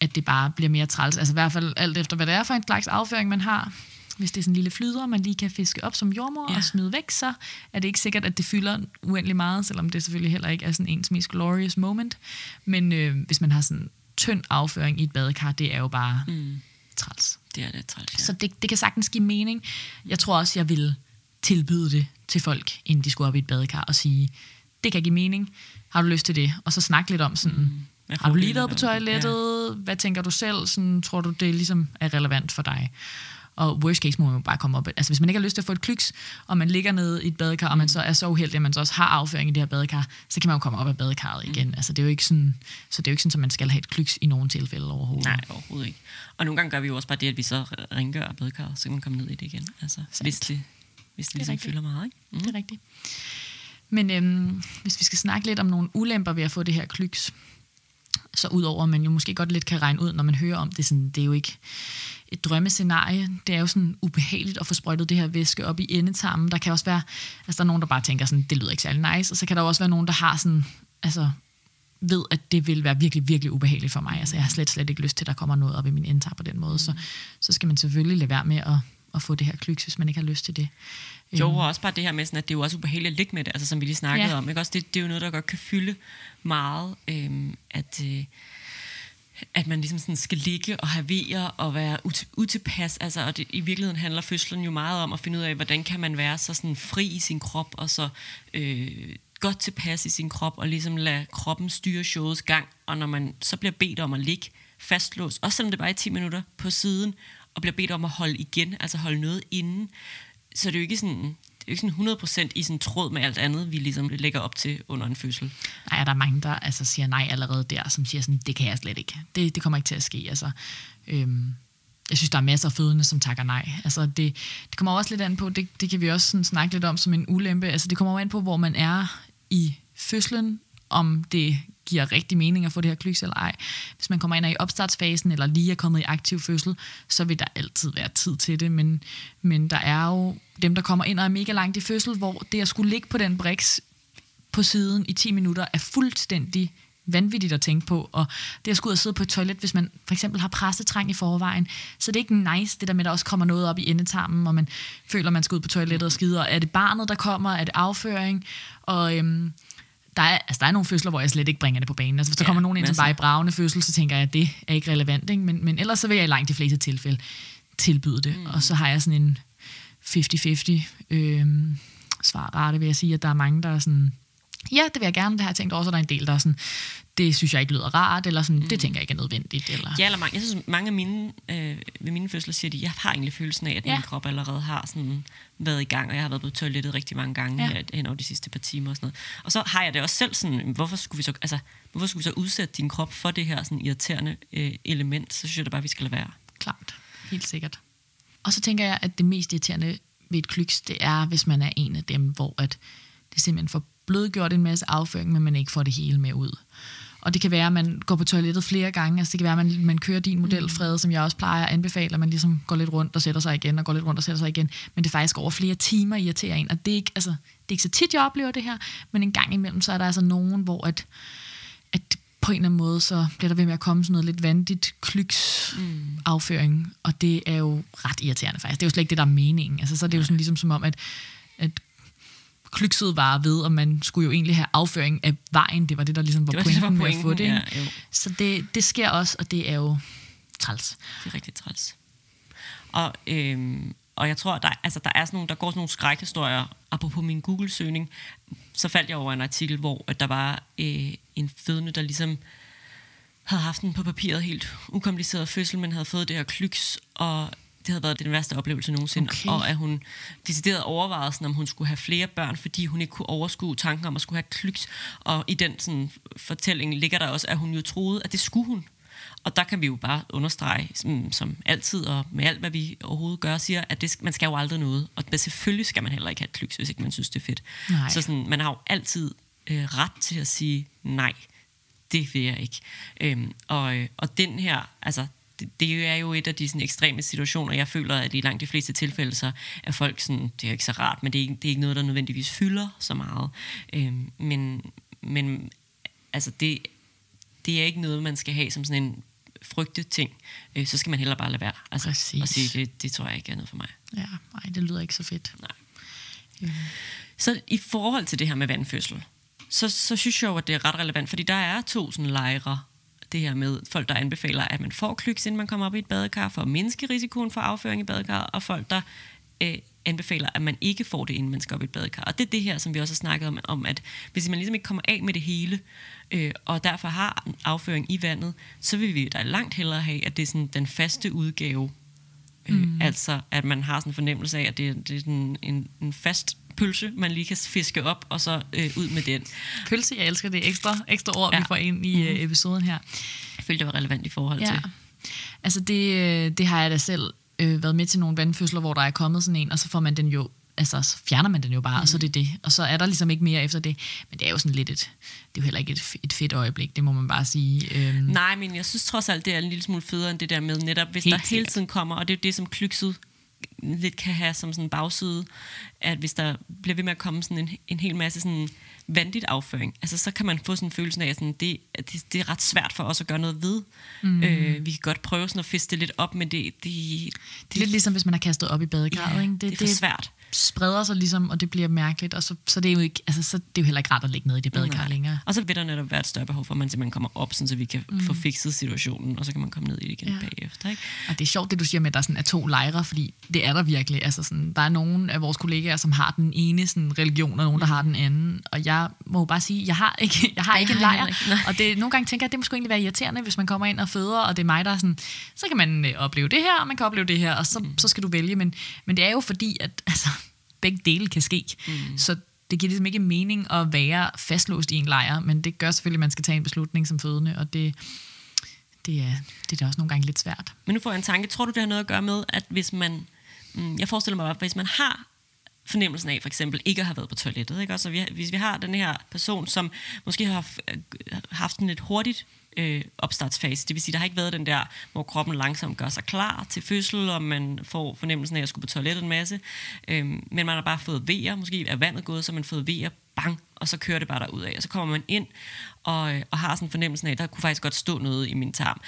at det bare bliver mere træls. Altså i hvert fald alt efter, hvad det er for en slags afføring, man har. Hvis det er sådan en lille flyder, man lige kan fiske op som jordmor ja. og smide væk, så er det ikke sikkert, at det fylder uendelig meget, selvom det selvfølgelig heller ikke er sådan ens mest glorious moment. Men øh, hvis man har sådan tynd afføring i et badekar, det er jo bare mm. træls. Det er det træls, ja. Så det, det kan sagtens give mening. Jeg tror også, jeg vil tilbyde det til folk, inden de skulle op i et badekar, og sige, det kan give mening. Har du lyst til det? Og så snakke lidt om sådan, mm. har du lige været på toilettet? Ja. Hvad tænker du selv? Sådan, tror du, det ligesom er relevant for dig? Og worst case må man jo bare komme op. Altså hvis man ikke har lyst til at få et klyks, og man ligger nede i et badekar, og man så er så uheldig, at man så også har afføring i det her badekar, så kan man jo komme op af badekarret igen. Mm. Altså det er jo ikke sådan, så det er jo ikke sådan, at man skal have et klyks i nogle tilfælde overhovedet. Nej, overhovedet ikke. Og nogle gange gør vi jo også bare det, at vi så rengør badekarret, så kan man komme ned i det igen. Altså, hvis det, hvis det, det ligesom fylder meget, ikke? Mm. Det er rigtigt. Men øhm, hvis vi skal snakke lidt om nogle ulemper ved at få det her klyks, så udover man jo måske godt lidt kan regne ud, når man hører om det, sådan, det er jo ikke et drømmescenarie. Det er jo sådan ubehageligt at få sprøjtet det her væske op i endetarmen. Der kan også være, altså der er nogen, der bare tænker sådan, det lyder ikke særlig nice, og så kan der også være nogen, der har sådan, altså ved, at det vil være virkelig, virkelig ubehageligt for mig. Altså jeg har slet, slet ikke lyst til, at der kommer noget op i min endetarm på den måde. Så, så skal man selvfølgelig lade være med at, at få det her klyks, hvis man ikke har lyst til det. Jo, og også bare det her med, sådan, at det er jo også ubehageligt at ligge med det, altså som vi lige snakkede ja. om. Ikke? Også det, det er jo noget, der godt kan fylde meget, øhm, at, øh, at man ligesom sådan skal ligge og havere og være ut- utilpas. Altså, og det, i virkeligheden handler fødslen jo meget om at finde ud af, hvordan kan man være så sådan fri i sin krop, og så øh, godt tilpas i sin krop, og ligesom lade kroppen styre showets gang. Og når man så bliver bedt om at ligge fastlåst, også selvom det bare er 10 minutter på siden, og bliver bedt om at holde igen, altså holde noget inden, så det er jo ikke sådan, det er jo ikke sådan 100% i sådan tråd med alt andet, vi ligesom lægger op til under en fødsel. Nej, der er mange, der altså, siger nej allerede der, som siger sådan, det kan jeg slet ikke. Det, det kommer ikke til at ske. Altså, øhm, jeg synes, der er masser af fødende, som takker nej. Altså, det, det kommer også lidt an på, det, det kan vi også sådan snakke lidt om som en ulempe. Altså, det kommer an på, hvor man er i fødslen, om det giver rigtig mening at få det her klyks eller ej. Hvis man kommer ind i opstartsfasen, eller lige er kommet i aktiv fødsel, så vil der altid være tid til det. Men, men der er jo dem, der kommer ind og er mega langt i fødsel, hvor det at skulle ligge på den briks på siden i 10 minutter er fuldstændig vanvittigt at tænke på, og det at skulle ud og sidde på et toilet, hvis man for eksempel har pressetræng i forvejen, så det er ikke nice, det der med, at der også kommer noget op i endetarmen, og man føler, at man skal ud på toilettet og skide, og er det barnet, der kommer, er det afføring, og øhm, der er, altså, der er nogle fødsler, hvor jeg slet ikke bringer det på banen. Altså, hvis der ja, kommer nogen ind, som bare i bravende fødsel, så tænker jeg, at det er ikke relevant. Ikke? Men, men ellers så vil jeg i langt de fleste tilfælde tilbyde det. Mm. Og så har jeg sådan en 50-50 øh, svarrate, vil jeg sige, at der er mange, der er sådan, ja, det vil jeg gerne, det har jeg tænkt over, så der er en del, der er sådan, det synes jeg ikke lyder rart, eller sådan, mm. det tænker jeg ikke er nødvendigt. Eller... Ja, eller mange, jeg synes, mange af mine, øh, ved mine fødsler siger de, jeg har egentlig følelsen af, at ja. min krop allerede har sådan været i gang, og jeg har været på toilettet rigtig mange gange ja. hen over de sidste par timer og sådan noget. Og så har jeg det også selv sådan, hvorfor skulle vi så, altså, hvorfor skulle vi så udsætte din krop for det her sådan irriterende øh, element? Så synes jeg da bare, vi skal lade være. Klart, helt sikkert. Og så tænker jeg, at det mest irriterende ved et klyks, det er, hvis man er en af dem, hvor at det simpelthen får blødgjort en masse afføring, men man ikke får det hele med ud. Og det kan være, at man går på toilettet flere gange. Altså det kan være, at man, man kører din model, mm. Frede, som jeg også plejer at anbefale, at man ligesom går lidt rundt og sætter sig igen, og går lidt rundt og sætter sig igen. Men det er faktisk over flere timer irriterer en. Og det er ikke, altså, det er ikke så tit, jeg oplever det her, men en gang imellem, så er der altså nogen, hvor at, at på en eller anden måde, så bliver der ved med at komme sådan noget lidt vandigt klyks mm. afføring, og det er jo ret irriterende faktisk. Det er jo slet ikke det, der er meningen. Altså, så er det jo sådan ligesom som om, at, at klykset var ved, og man skulle jo egentlig have afføring af vejen. Det var det, der ligesom var, det var pointen, det, var pointen med at få det. Ja, så det, det sker også, og det er jo træls. Det er rigtig træls. Og, øhm, og jeg tror, der, altså, der er sådan nogle, der går sådan nogle skrækhistorier. Apropos min Google-søgning, så faldt jeg over en artikel, hvor at der var øh, en fødende, der ligesom havde haft den på papiret helt ukompliceret fødsel, men havde fået det her klyks, og det havde været den værste oplevelse nogensinde, okay. og at hun decideret overvejede, sådan, om hun skulle have flere børn, fordi hun ikke kunne overskue tanken om at skulle have klyks. Og i den sådan, fortælling ligger der også, at hun jo troede, at det skulle hun. Og der kan vi jo bare understrege, som, som altid og med alt, hvad vi overhovedet gør, siger, at det, man skal jo aldrig noget. Og selvfølgelig skal man heller ikke have et klyks, hvis ikke man synes, det er fedt. Nej. Så sådan, man har jo altid øh, ret til at sige nej det vil jeg ikke. Øhm, og, øh, og den her, altså, det, det er jo et af de sådan, ekstreme situationer, jeg føler, at i langt de fleste tilfælde, så er folk sådan, det er ikke så rart, men det er, ikke, det er ikke noget, der nødvendigvis fylder så meget. Øhm, men, men altså, det, det er ikke noget, man skal have som sådan en frygte ting, øh, så skal man heller bare lade være. Altså, Præcis. og sige, det, det tror jeg ikke er noget for mig. Ja, nej, det lyder ikke så fedt. Nej. Øhm. Så i forhold til det her med vandfødsel, så, så synes jeg jo, at det er ret relevant, fordi der er to sådan lejre, det her med folk, der anbefaler, at man får klyks, inden man kommer op i et badekar, for at mindske risikoen for afføring i badekar, og folk, der øh, anbefaler, at man ikke får det, inden man skal op i et badekar. Og det er det her, som vi også har snakket om, om at hvis man ligesom ikke kommer af med det hele, øh, og derfor har en afføring i vandet, så vil vi da langt hellere have, at det er sådan den faste udgave. Øh, mm. Altså, at man har sådan en fornemmelse af, at det, det er sådan en, en fast pølse, man lige kan fiske op, og så øh, ud med den. Pølse, jeg elsker det ekstra, ekstra ord, ja. Vi får ind i øh, episoden her. Jeg følte, det var relevant i forhold Ja. til. Altså det, øh, det har jeg da selv øh, været med til nogle vandfødsler, hvor der er kommet sådan en, og så får man den jo, altså så fjerner man den jo bare, mm. og så er det det. Og så er der ligesom ikke mere efter det. Men det er jo sådan lidt et, det er jo heller ikke et, et fedt øjeblik, det må man bare sige. Øhm, Nej, men jeg synes trods alt, det er en lille smule federe end det der med netop, hvis Helt der hele tiden kommer, og det er jo det, som klykset lidt kan have som sådan en bagside, at hvis der bliver ved med at komme sådan en, en hel masse sådan vandigt afføring, altså så kan man få sådan en følelse af, at, sådan, det, det, det er ret svært for os at gøre noget ved. Mm. Øh, vi kan godt prøve sådan at fiske det lidt op, men det, det, det er lidt ligesom, hvis man har kastet op i badekarret. ja, ikke? det, det er for svært. Spreder sig ligesom, og det bliver mærkeligt, og så, så, det er jo ikke, altså, så det er jo heller ikke rart at ligge nede i det badekar Nej. længere. Og så vil der netop være et større behov for, at man simpelthen kommer op, sådan, så vi kan mm. få fikset situationen, og så kan man komme ned i det igen Ja. bagefter. Ikke? Og det er sjovt, det du siger med, at der sådan er to lejre, fordi det er der virkelig. Altså sådan, der er nogle af vores kollegaer, som har den ene sådan, religion, og nogen, der har den anden. Og jeg må jo bare sige, jeg har ikke, (laughs) jeg har ikke en lejr. ikke. Og det, nogle gange tænker jeg, at det må sgu egentlig være irriterende, hvis man kommer ind og føder, og det er mig, der er sådan, så kan man øh, opleve det her, og man kan opleve det her, og så, mm. så skal du vælge. Men, men det er jo fordi, at (laughs) altså, begge dele kan ske. Mm. Så det giver ligesom ikke mening at være fastlåst i en lejr, men det gør selvfølgelig, at man skal tage en beslutning som fødende, og det, det, er, det er da også nogle gange lidt svært. Men nu får jeg en tanke. Tror du, det har noget at gøre med, at hvis man... Mm, jeg forestiller mig, at hvis man har fornemmelsen af for eksempel ikke at have været på toilettet, ikke? Altså, vi, hvis vi har den her person, som måske har f- øh, haft en lidt hurtigt øh, opstartsfase, det vil sige, der har ikke været den der, hvor kroppen langsomt gør sig klar til fødsel, og man får fornemmelsen af at skulle på toilettet en masse, øh, men man har bare fået vejer, måske er vandet gået, så har man fået vejer, bang, og så kører det bare derud af, og så kommer man ind og, øh, og har sådan fornemmelsen af, at der kunne faktisk godt stå noget i min tarm,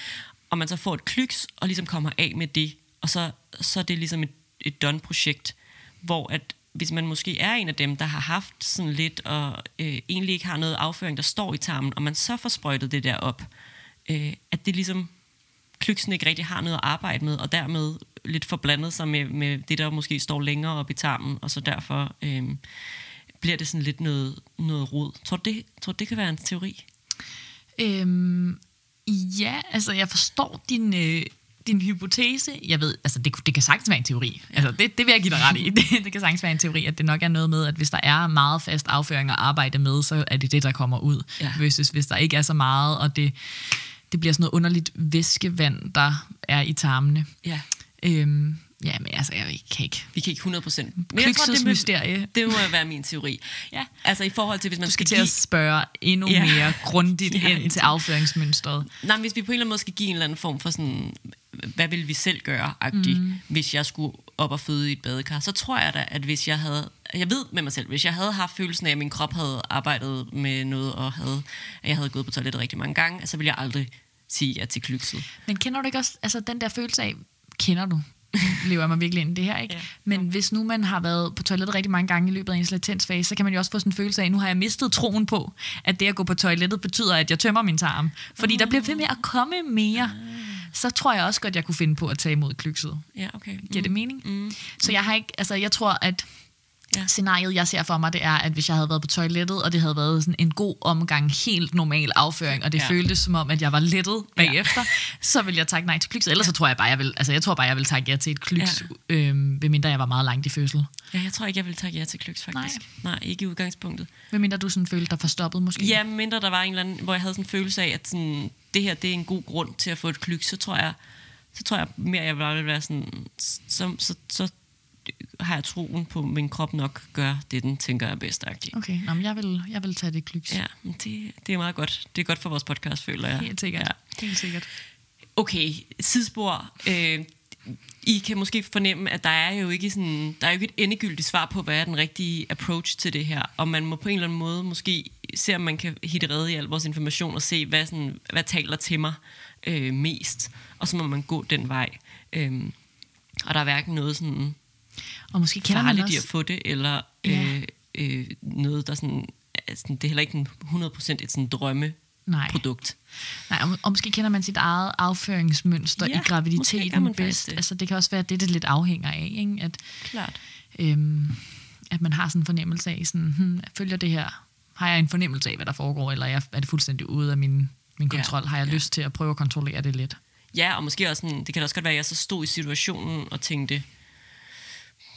og man så får et klyks, og ligesom kommer af med det, og så, så er det ligesom et, et done-projekt, hvor at hvis man måske er en af dem, der har haft sådan lidt, og øh, egentlig ikke har noget afføring, der står i tarmen, og man så får sprøjtet det der op, øh, at det ligesom klyksen ikke rigtig har noget at arbejde med, og dermed lidt forblandet sig med, med det, der måske står længere op i tarmen, og så derfor øh, bliver det sådan lidt noget, noget rod. Tror du, det, tror du, det kan være en teori? Øhm, ja, altså jeg forstår din, øh, din hypotese. Jeg ved, altså det, det kan sagtens være en teori. Altså det, det vil jeg give dig ret i. (laughs) Det, det kan sagtens være en teori, at det nok er noget med, at hvis der er meget fast afføring at arbejde med, så er det det, der kommer ud. Ja. Versus hvis der ikke er så meget, og det, det bliver sådan noget underligt væskevand, der er i tarmene. Ja. Øhm, ja, men altså, jeg kan ikke... Vi kan ikke 100 procent. Mysterie. det må være min teori. Ja. Altså i forhold til, hvis man Du skal skal til give... at spørge endnu Ja. mere grundigt Ja, ind til afføringsmønstret. Nej, men hvis vi på en eller anden måde skal give en eller anden form for sådan, hvad vil vi selv gøre, agtig, mm. hvis jeg skulle op og føde i et badekar, så tror jeg da, at hvis jeg havde, jeg ved med mig selv, hvis jeg havde haft følelsen af, at min krop havde arbejdet med noget, og havde, at jeg havde gået på toilettet rigtig mange gange, så ville jeg aldrig sige ja til klykset. Men kender du ikke også altså den der følelse af, kender du? Lever jeg mig virkelig ind i det her, ikke? Ja. Men hvis nu man har været på toilettet rigtig mange gange i løbet af ens latensfase, så kan man jo også få sådan en følelse af, nu har jeg mistet troen på, at det at gå på toilettet betyder, at jeg tømmer min tarm. Fordi der bliver ved med at komme mere. Så tror jeg også godt, jeg kunne finde på at tage imod klykset. Ja, okay. Giver det mening? Mm. Så jeg har ikke, altså jeg tror, at Ja. scenariet, jeg ser for mig, det er, at hvis jeg havde været på toilettet, og det havde været sådan en god omgang, helt normal afføring, og det Ja. ja. føltes som om, at jeg var lettet bagefter, så vil jeg takke nej til klykset. Ellers så tror jeg bare, jeg vil, altså jeg tror bare, jeg vil takke ja til et klyks, ja. øhm, medmindre jeg var meget langt i fødsel. Ja, jeg tror ikke, jeg ville tage ja til klyks, faktisk. Nej, Nej ikke i udgangspunktet. Medmindre du sådan følte dig forstoppet måske. Ja, mindre der var en eller anden, hvor jeg havde sådan en følelse af, at sådan, det her det er en god grund til at få et klyk, så tror jeg, så tror jeg mere, jeg bare vil være sådan, så, så, så har jeg troen på, min krop nok gør det, den tænker er bedst. Okay, Nå, men jeg, vil, jeg vil tage det klyks. Ja, det, det er meget godt. Det er godt for vores podcast, føler jeg. Helt sikkert. Ja. Helt sikkert. Okay, sidespor. Øh, I kan måske fornemme, at der er jo ikke sådan, der er jo ikke et endegyldigt svar på, hvad er den rigtige approach til det her. Og man må på en eller anden måde måske se, om man kan hitte redde i al vores information og se, hvad, sådan, hvad taler til mig øh, mest. Og så må man gå den vej. Øh, og der er hverken noget sådan og måske kender farligt man også... at få det, eller Ja. øh, øh, noget, der sådan, altså, det er heller ikke en 100% et sådan drømme Nej. produkt. Nej, og, og måske kender man sit eget afføringsmønster Ja, ja, i graviditeten bedst. det. Altså, det kan også være, at det, det lidt afhænger af. Ikke? At, Klart. øhm, at man har sådan en fornemmelse af, sådan, hmm, følger det her? Har jeg en fornemmelse af, hvad der foregår, eller er jeg- er det fuldstændig ude af min, min Ja, kontrol? Har jeg ja. lyst til at prøve at kontrollere det lidt? Ja, og måske også sådan, det kan også godt være, at jeg så stod i situationen og tænkte,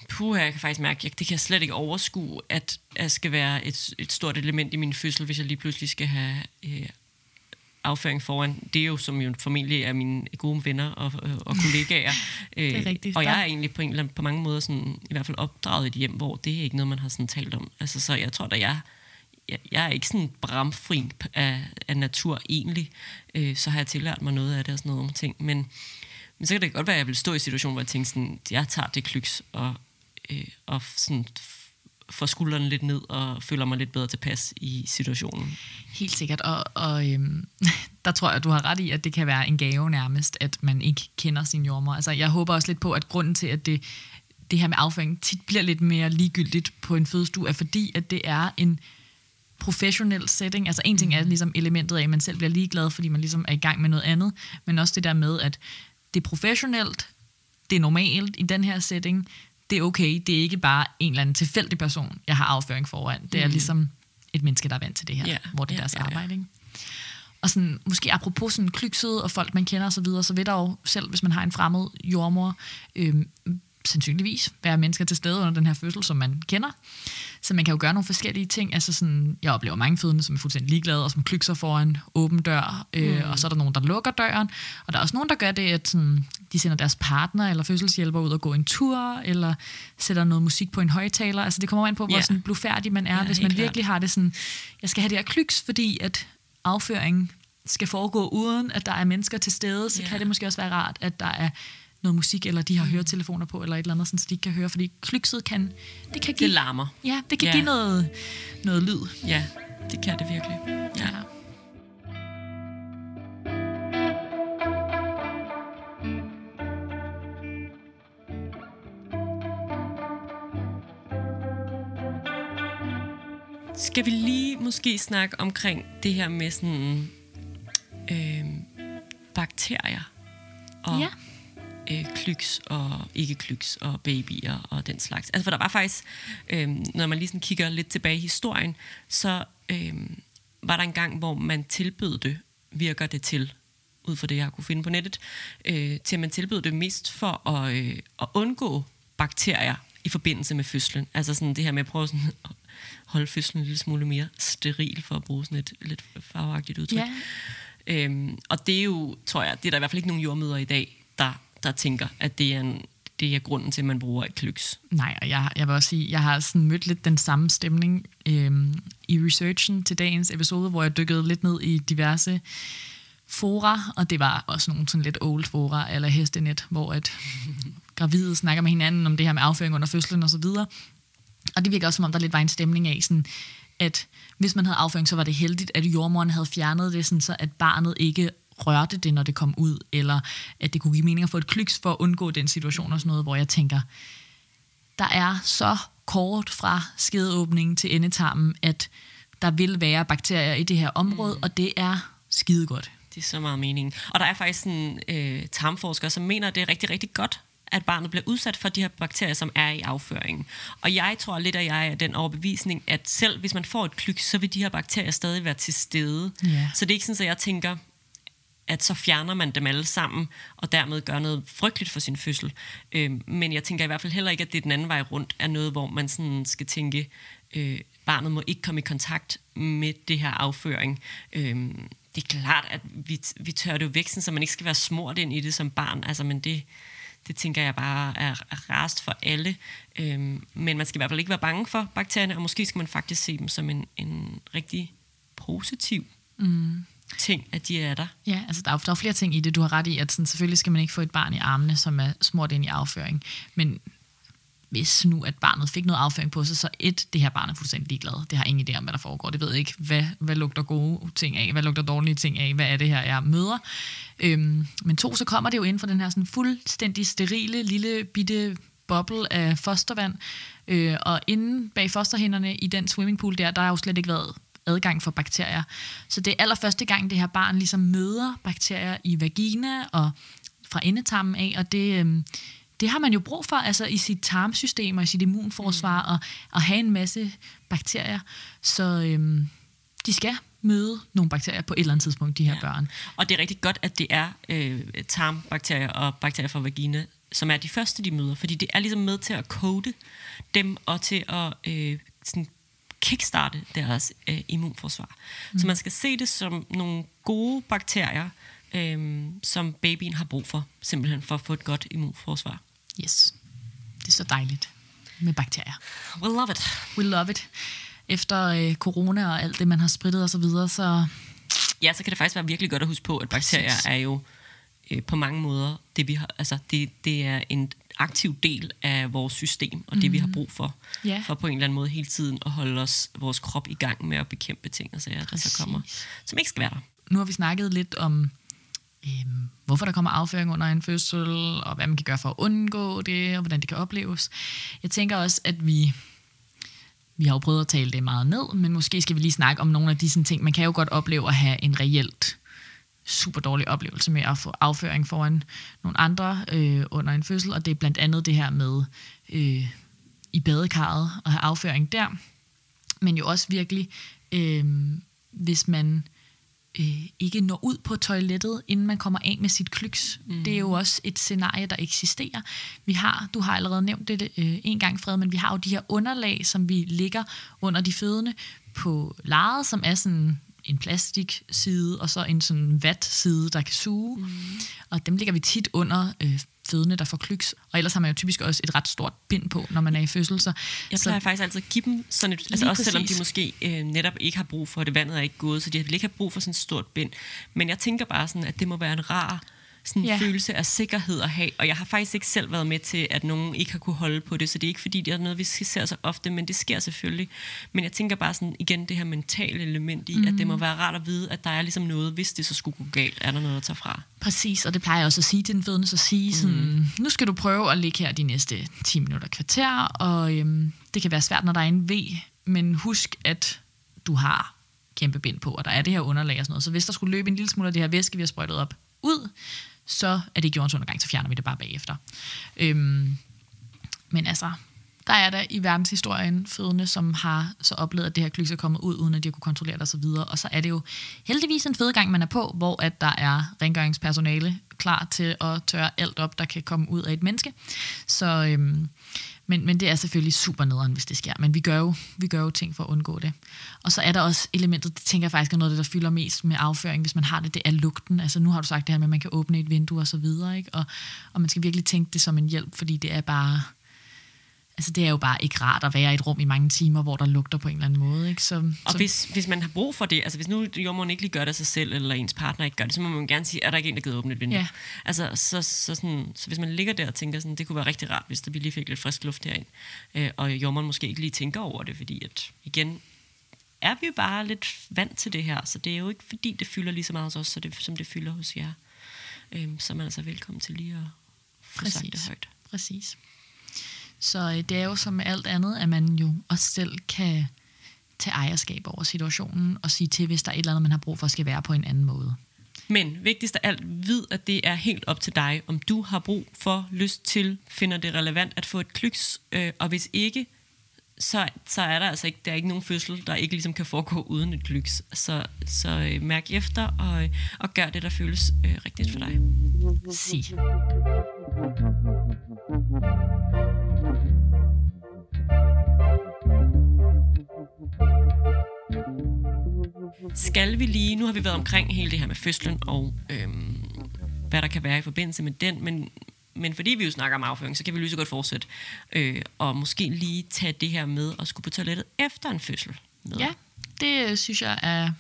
puh, jeg kan faktisk mærke, jeg, det kan jeg slet ikke overskue, at jeg skal være et, et stort element i min fødsel, hvis jeg lige pludselig skal have øh, afføring foran. Det er jo, som jo formentlig er mine gode venner og, og, og kollegaer. Øh, (laughs) Det er rigtigt. Og jeg er egentlig på, en, eller anden- på mange måder sådan, i hvert fald opdraget i et hjem, hvor det er ikke noget, man har sådan talt om. Altså, så jeg tror da, jeg, jeg, jeg er ikke sådan bramfri af, af natur egentlig. Øh, så har jeg tillært mig noget af det og sådan nogle ting. Men, men så kan det godt være, at jeg vil stå i en situation, hvor jeg tænker sådan, jeg tager det klyks og, øh, og sådan får skuldrene lidt ned og føler mig lidt bedre tilpas i situationen. Helt sikkert, og, og øhm, (laughs) der tror jeg, du har ret i, at det kan være en gave nærmest, at man ikke kender sin jordmor. Altså, jeg håber også lidt på, at grunden til, at det, det her med afføring tit bliver lidt mere ligegyldigt på en fødestue, er fordi, at det er en professionel setting. Altså en ting er ligesom elementet af, at man selv bliver ligeglad, fordi man ligesom er i gang med noget andet, men også det der med, at det er professionelt, det er normalt i den her setting, det er okay, det er ikke bare en eller anden tilfældig person, jeg har afføring foran. Det er ligesom et menneske, der er vant til det her, Ja, hvor det er ja, deres ja, ja. arbejde. Ikke? Og sådan, måske apropos sådan klykset og folk, man kender osv., så, videre, så vil der jo selv, hvis man har en fremmed jordmor, øhm, sandsynligvis være mennesker til stede under den her fødsel, som man kender. Så man kan jo gøre nogle forskellige ting. Altså sådan, jeg oplever mange fødende, som er fuldstændig ligeglade, og som klykser foran åben dør. Øh, mm. Og så er der nogen, der lukker døren. Og der er også nogen, der gør det, at sådan, de sender deres partner eller fødselshjælper ud og gå en tur, eller sætter noget musik på en højtaler. Altså det kommer an på, hvor Ja. sådan blufærdig man er. Ja, Hvis man klart. virkelig har det sådan, jeg skal have det her klyks, fordi at afføringen skal foregå uden, at der er mennesker til stede, så Ja. kan det måske også være rart, at der er noget musik, eller de har Mm. høretelefoner på, eller et eller andet, sådan, så de ikke kan høre, fordi klykset kan, det kan give, Det larmer. ja, det kan Ja. give noget, noget lyd. Ja, det kan det virkelig. Ja. Ja. Skal vi lige måske snakke omkring det her med sådan øh, bakterier og Ja. Øh, klyks og ikke klyks og babyer og den slags. Altså for der var faktisk, øh, når man lige sådan kigger lidt tilbage i historien, så øh, var der en gang, hvor man tilbød det, virker det til, ud fra det, jeg har kunne finde på nettet, øh, til at man tilbød det mest for at, øh, at undgå bakterier i forbindelse med fødslen. Altså sådan det her med at prøve sådan at holde fødslen en lille smule mere steril, for at bruge sådan et lidt farveagtigt udtryk. Ja. Øhm, og det er jo, tror jeg, det er der i hvert fald ikke nogen jordmøder i dag, der, der tænker, at det er, en, det er grunden til, at man bruger et klyks. Nej, og jeg, jeg vil også sige, jeg har sådan mødt lidt den samme stemning øhm, i researchen til dagens episode, hvor jeg dykkede lidt ned i diverse fora, og det var også nogle sådan lidt old fora, eller hestenet, hvor at (laughs) gravide snakker med hinanden om det her med afføring under fødslen og så videre. Og det virker også, som om der lidt var en stemning af, sådan, at hvis man havde afføring, så var det heldigt, at jordmoren havde fjernet det, sådan, så at barnet ikke rørte det, når det kom ud, eller at det kunne give mening at få et klyks for at undgå den situation og sådan noget, hvor jeg tænker, der er så kort fra skedeåbningen til endetarmen, at der vil være bakterier i det her område, mm. og det er skidegodt. Det er så meget meningen. Og der er faktisk en øh, tarmforsker, som mener, at det er rigtig, rigtig godt, at barnet bliver udsat for de her bakterier, som er i afføringen. Og jeg tror lidt, at jeg er den overbevisning, at selv hvis man får et klyks, så vil de her bakterier stadig være til stede. Ja. Så det er ikke sådan, at jeg tænker, at så fjerner man dem alle sammen, og dermed gør noget frygteligt for sin fødsel. Øh, men jeg tænker i hvert fald heller ikke, at det er den anden vej rundt, er noget, hvor man sådan skal tænke, øh, barnet må ikke komme i kontakt med det her afføring. Øh, det er klart, at vi, vi tør det jo væk, så man ikke skal være smurt ind i det som barn, altså, men det, det tænker jeg bare er, er rest for alle. Øhm, men man skal i hvert fald ikke være bange for bakterierne, og måske skal man faktisk se dem som en, en rigtig positiv mm ting, at de er der. Ja, altså der er, der er flere ting i det. Du har ret i, at sådan, selvfølgelig skal man ikke få et barn i armene, som er smurt ind i afføring. Men hvis nu at barnet fik noget afføring på sig, så et, det her barn er fuldstændig ligeglad. Det har ingen idé om, hvad der foregår. Det ved ikke, hvad, hvad lugter gode ting af, hvad lugter dårlige ting af, hvad er det her, jeg møder. Øhm, men to, så kommer det jo ind fra den her sådan fuldstændig sterile, lille bitte boble af fostervand. Øh, og inde bag fosterhænderne i den swimmingpool der, der har jo slet ikke været adgang for bakterier. Så det er allerførste gang, det her barn ligesom møder bakterier i vagina og fra endetarmen af, og det, øhm, det har man jo brug for altså i sit tarmsystem og i sit immunforsvar, mm. og at have en masse bakterier. Så øhm, de skal møde nogle bakterier på et eller andet tidspunkt, de her ja. børn. Og det er rigtig godt, at det er øh, tarmbakterier og bakterier fra vagina, som er de første, de møder, fordi det er ligesom med til at kode dem og til at øh, sådan kickstarte deres øh, immunforsvar. Mm. Så man skal se det som nogle gode bakterier, øh, som babyen har brug for, simpelthen for at få et godt immunforsvar. Yes. Det er så dejligt med bakterier. We love it. We love it. Efter øh, corona og alt det, man har spritet og så videre, så... Ja, så kan det faktisk være virkelig godt at huske på, at bakterier Præcis. er jo øh, på mange måder det, vi har... Altså, det, det er en aktiv del af vores system, og mm. det vi har mhm. brug for, yeah. for på en eller anden måde hele tiden at holde os, vores krop i gang med at bekæmpe ting og sager, der så kommer, som ikke skal være der. Nu har vi snakket lidt om øhm, hvorfor der kommer afføring under en fødsel, og hvad man kan gøre for at undgå det, og hvordan det kan opleves. Jeg tænker også, at vi, vi har jo prøvet at tale det meget ned, men måske skal vi lige snakke om nogle af disse ting. Man kan jo godt opleve at have en reelt super dårlig oplevelse med at få afføring foran nogle andre øh, under en fødsel, og det er blandt andet det her med øh, i badekarret at have afføring der, men jo også virkelig, øh, hvis man øh, ikke når ud på toilettet, inden man kommer af med sit klyks. Mm. Det er jo også et scenarie, der eksisterer. Vi har, du har allerede nævnt det øh, en gang, Fred, men vi har jo de her underlag, som vi ligger under de fødende på lejet, som er sådan en plastikside, og så en sådan vat-side, der kan suge. Mm. Og dem ligger vi tit under øh, fødende, der får klyks. Og ellers har man jo typisk også et ret stort bind på, når man er i fødsel. Så, jeg plejer så, faktisk altid at give dem sådan et, altså også præcis. selvom de måske øh, netop ikke har brug for det, vandet er ikke gået, så de vil ikke have brug for sådan et stort bind. Men jeg tænker bare sådan, at det må være en rar sådan en ja. følelse af sikkerhed at have. Og jeg har faktisk ikke selv været med til, at nogen ikke har kunne holde på det, så det er ikke fordi, det er noget, vi ser så ofte, men det sker selvfølgelig. Men jeg tænker bare sådan, igen, det her mentale element i, mm. at det må mhm. være rart at vide, at der er ligesom noget, hvis det så skulle gå galt, er der noget at tage fra. Præcis, og det plejer jeg også at sige til den fødende, så sige sådan, mm. nu skal du prøve at ligge her de næste 10 minutter kvarter, og øhm, det kan være svært, når der er en V, men husk, at du har kæmpe bind på, og der er det her underlag og sådan noget. Så hvis der skulle løbe en lille smule af det her væske, vi har sprøjtet op, ud, så er det jordens undergang, så fjerner vi det bare bagefter. Øhm, men altså, der er der i verdenshistorien fødende, som har så oplevet, at det her klys er kommet ud, uden at de kunne kontrollere det osv. Og så er det jo heldigvis en fødegang, man er på, hvor at der er rengøringspersonale klar til at tørre alt op, der kan komme ud af et menneske. Så, øhm, men, men det er selvfølgelig super nederen, hvis det sker. Men vi gør, jo, vi gør jo ting for at undgå det. Og så er der også elementet, det tænker jeg faktisk er noget af det, der fylder mest med afføring, hvis man har det, det er lugten. Altså nu har du sagt det her med, at man kan åbne et vindue og så videre, ikke? Og, og man skal virkelig tænke det som en hjælp, fordi det er bare altså det er jo bare ikke rart at være i et rum i mange timer, hvor der lugter på en eller anden måde. Ikke? Så, og så... Hvis, hvis man har brug for det, altså hvis nu jordmoren ikke lige gør det sig selv, eller ens partner ikke gør det, så må man gerne sige, er der ikke en, der gider åbne et vindue? Ja. Altså, så, så, sådan, så hvis man ligger der og tænker, sådan, det kunne være rigtig rart, hvis der lige fik lidt frisk luft herind, øh, og jordmoren måske ikke lige tænker over det, fordi at, igen, er vi jo bare lidt vant til det her, så det er jo ikke fordi, det fylder lige så meget hos os, så det, som det fylder hos jer. Øh, så er man altså velkommen til lige at få Præcis. sagt det højt. Præcis. Så øh, det er jo som med alt andet, at man jo også selv kan tage ejerskab over situationen og sige til, hvis der er et eller andet, man har brug for, skal være på en anden måde. Men vigtigst af alt, vid, at det er helt op til dig, om du har brug for, lyst til, finder det relevant at få et klyks, øh, og hvis ikke, så, så er der altså ikke, der er ikke nogen fødsel, der ikke ligesom kan foregå uden et klyks. Så, så øh, mærk efter og, øh, og gør det, der føles øh, rigtigt for dig. Sig. Skal vi lige, nu har vi været omkring hele det her med fødslen og øhm, hvad der kan være i forbindelse med den, men men fordi vi jo snakker om afføring, så kan vi lige så godt fortsætte. Øh, og måske lige tage det her med at skulle på toilettet efter en fødsel. Med. Ja, det øh, synes jeg er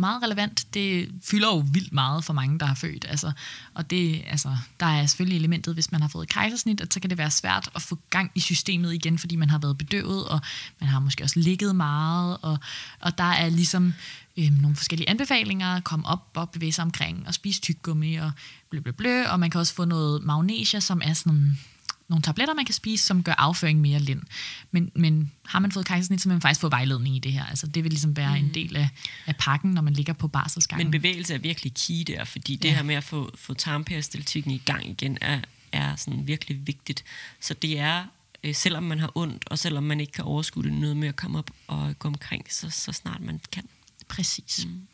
meget relevant. Det fylder jo vildt meget for mange, der har født. Altså, og det, altså, der er selvfølgelig elementet, hvis man har fået kejsersnit, at så kan det være svært at få gang i systemet igen, fordi man har været bedøvet, og man har måske også ligget meget, og, og der er ligesom øh, nogle forskellige anbefalinger, komme op og bevæge sig omkring, og spise tyggegummi, og blø, blø, blø, og man kan også få noget magnesia, som er sådan nogle tabletter, man kan spise, som gør afføring mere lind. Men, men har man fået kejsersnit, så vil man faktisk få vejledning i det her. Altså, det vil ligesom være mm. en del af, af pakken, når man ligger på barselsgangen. Men bevægelse er virkelig key der, fordi det ja. her med at få, få tarmperistaltikken i gang igen, er, er sådan virkelig vigtigt. Så det er, øh, selvom man har ondt, og selvom man ikke kan overskue det, noget med at komme op og gå omkring, så, så snart man kan. Præcis. Mm.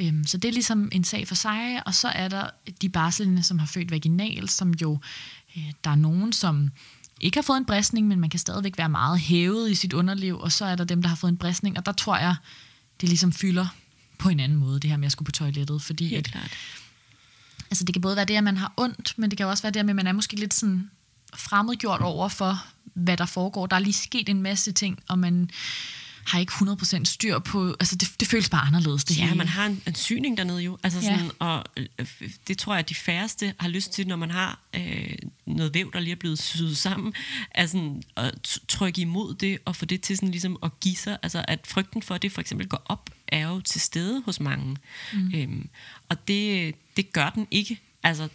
Øhm, så det er ligesom en sag for sig, og så er der de barslende, som har født vaginal, som jo, der er nogen, som ikke har fået en bristning, men man kan stadigvæk være meget hævet i sit underliv, og så er der dem, der har fået en bristning, og der tror jeg, det ligesom fylder på en anden måde, det her med at skulle på toilettet, fordi Helt at, klart. altså det kan både være det, at man har ondt, men det kan også være det, at man er måske lidt sådan fremmedgjort over for, hvad der foregår. Der er lige sket en masse ting, og man har ikke 100% styr på, altså det, det føles bare anderledes det Ja, hele. man har en, en syning dernede jo. Altså Ja. sådan, og øh, det tror jeg, at de færreste har lyst til, når man har øh, noget væv, der lige er blevet syet sammen, er sådan, at trykke imod det, og få det til sådan ligesom at give sig. Altså at frygten for, at det for eksempel går op, er jo til stede hos mange. Mm. Øhm, og det, det gør den ikke. Altså,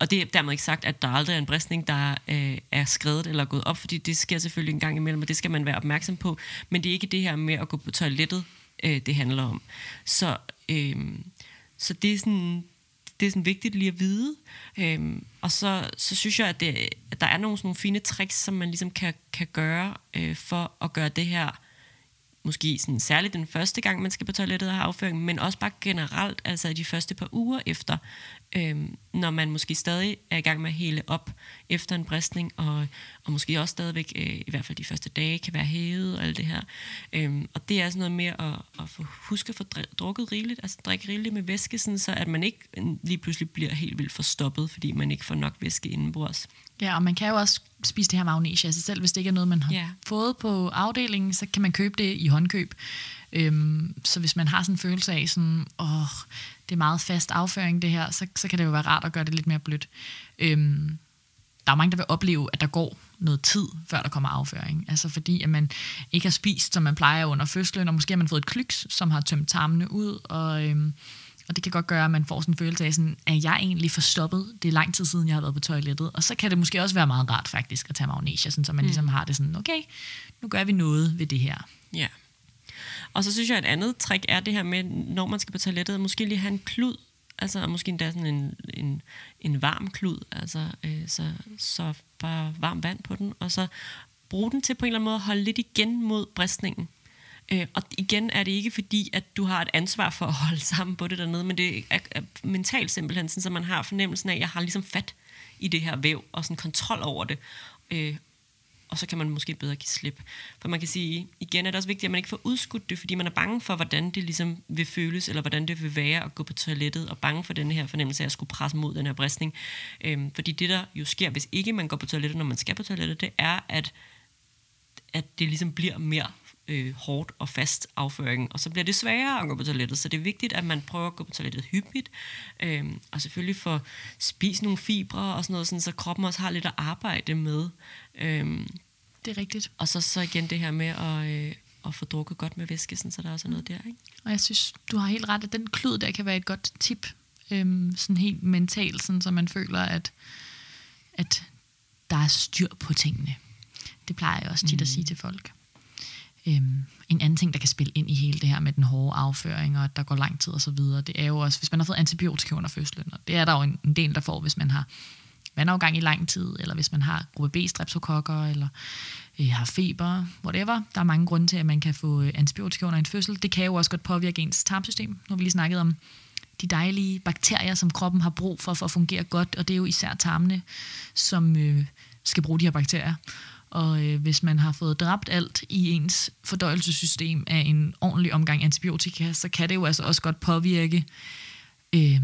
og det er dermed ikke sagt, at der aldrig er en bristning, der øh, er skrevet eller gået op, fordi det sker selvfølgelig en gang imellem, og det skal man være opmærksom på. Men det er ikke det her med at gå på toilettet, øh, det handler om. Så, øh, så det er sådan det er sådan vigtigt lige at vide. Øhm, og så, så synes jeg, at, det, at der er nogle, sådan nogle fine tricks, som man ligesom kan, kan gøre øh, for at gøre det her måske sådan, særligt den første gang, man skal på toilettet og have afføring, men også bare generelt, altså de første par uger efter, øhm, når man måske stadig er i gang med at hele op efter en bristning, og, og måske også stadigvæk, øh, i hvert fald de første dage, kan være hævet og alt det her. Øhm, og det er sådan noget med at, at få, huske at få drukket rigeligt, altså drikke rigeligt med væske, sådan, så at man ikke lige pludselig bliver helt vildt forstoppet, fordi man ikke får nok væske indenbords. Ja, og man kan jo også spise det her magnesia af sig selv, hvis det ikke er noget, man har Ja. fået på afdelingen, så kan man købe det i håndkøb. Øhm, så hvis man har sådan en følelse af, sådan, åh, det er meget fast afføring det her, så, så kan det jo være rart at gøre det lidt mere blødt. Øhm, der er mange, der vil opleve, at der går noget tid, før der kommer afføring. Altså fordi, at man ikke har spist, som man plejer under fødslen, og måske har man fået et klyks, som har tømt tarmene ud, og, øhm, og det kan godt gøre, at man får sådan en følelse af, sådan, at jeg egentlig forstoppet. Det er lang tid siden, jeg har været på toilettet. Og så kan det måske også være meget rart faktisk at tage magnesia, sådan, så man mm. ligesom har det sådan, okay, nu gør vi noget ved det her. Ja. Og så synes jeg, at et andet trick er det her med, når man skal på toilettet, måske lige have en klud. Altså måske endda sådan en, en, en varm klud. Altså, øh, så, så bare varmt vand på den. Og så bruge den til på en eller anden måde at holde lidt igen mod bristningen. Øh, og igen er det ikke fordi, at du har et ansvar for at holde sammen på det dernede, men det er, er mentalt simpelthen, sådan, så man har fornemmelsen af, at jeg har ligesom fat i det her væv, og sådan kontrol over det. Øh, og så kan man måske bedre give slip. For man kan sige, igen er det også vigtigt, at man ikke får udskudt det, fordi man er bange for, hvordan det ligesom vil føles, eller hvordan det vil være at gå på toilettet, og bange for den her fornemmelse af at skulle presse mod den her bristning. Øhm, fordi det, der jo sker, hvis ikke man går på toilettet, når man skal på toilettet, det er, at, at det ligesom bliver mere øh, hårdt og fast afføring, og så bliver det sværere at gå på toilettet. Så det er vigtigt, at man prøver at gå på toilettet hyppigt, øh, og selvfølgelig få spist nogle fibre og sådan noget, sådan, så kroppen også har lidt at arbejde med. Øh, Det er rigtigt. og så, så igen det her med at, øh, at få drukket godt med væske, sådan, så der også er noget der. Ikke? Og jeg synes, du har helt ret, at den klud der kan være et godt tip. Øhm, sådan helt mentalt, sådan, så man føler, at, at der er styr på tingene. Det plejer jeg også tit at sige til folk. Øhm, en anden ting, der kan spille ind i hele det her med den hårde afføring, og at der går lang tid og så videre, det er jo også, hvis man har fået antibiotika under fødslen, og det er der jo en, en del, der får, hvis man har vandafgang i lang tid, eller hvis man har gruppe B streptokokker, eller øh, har feber, whatever. Der er mange grunde til, at man kan få øh, antibiotika under en fødsel. Det kan jo også godt påvirke ens tarmsystem. Nu har vi lige snakket om de dejlige bakterier, som kroppen har brug for, for at fungere godt, og det er jo især tarmene, som øh, skal bruge de her bakterier. Og øh, hvis man har fået dræbt alt i ens fordøjelsessystem af en ordentlig omgang antibiotika, så kan det jo altså også godt påvirke øh,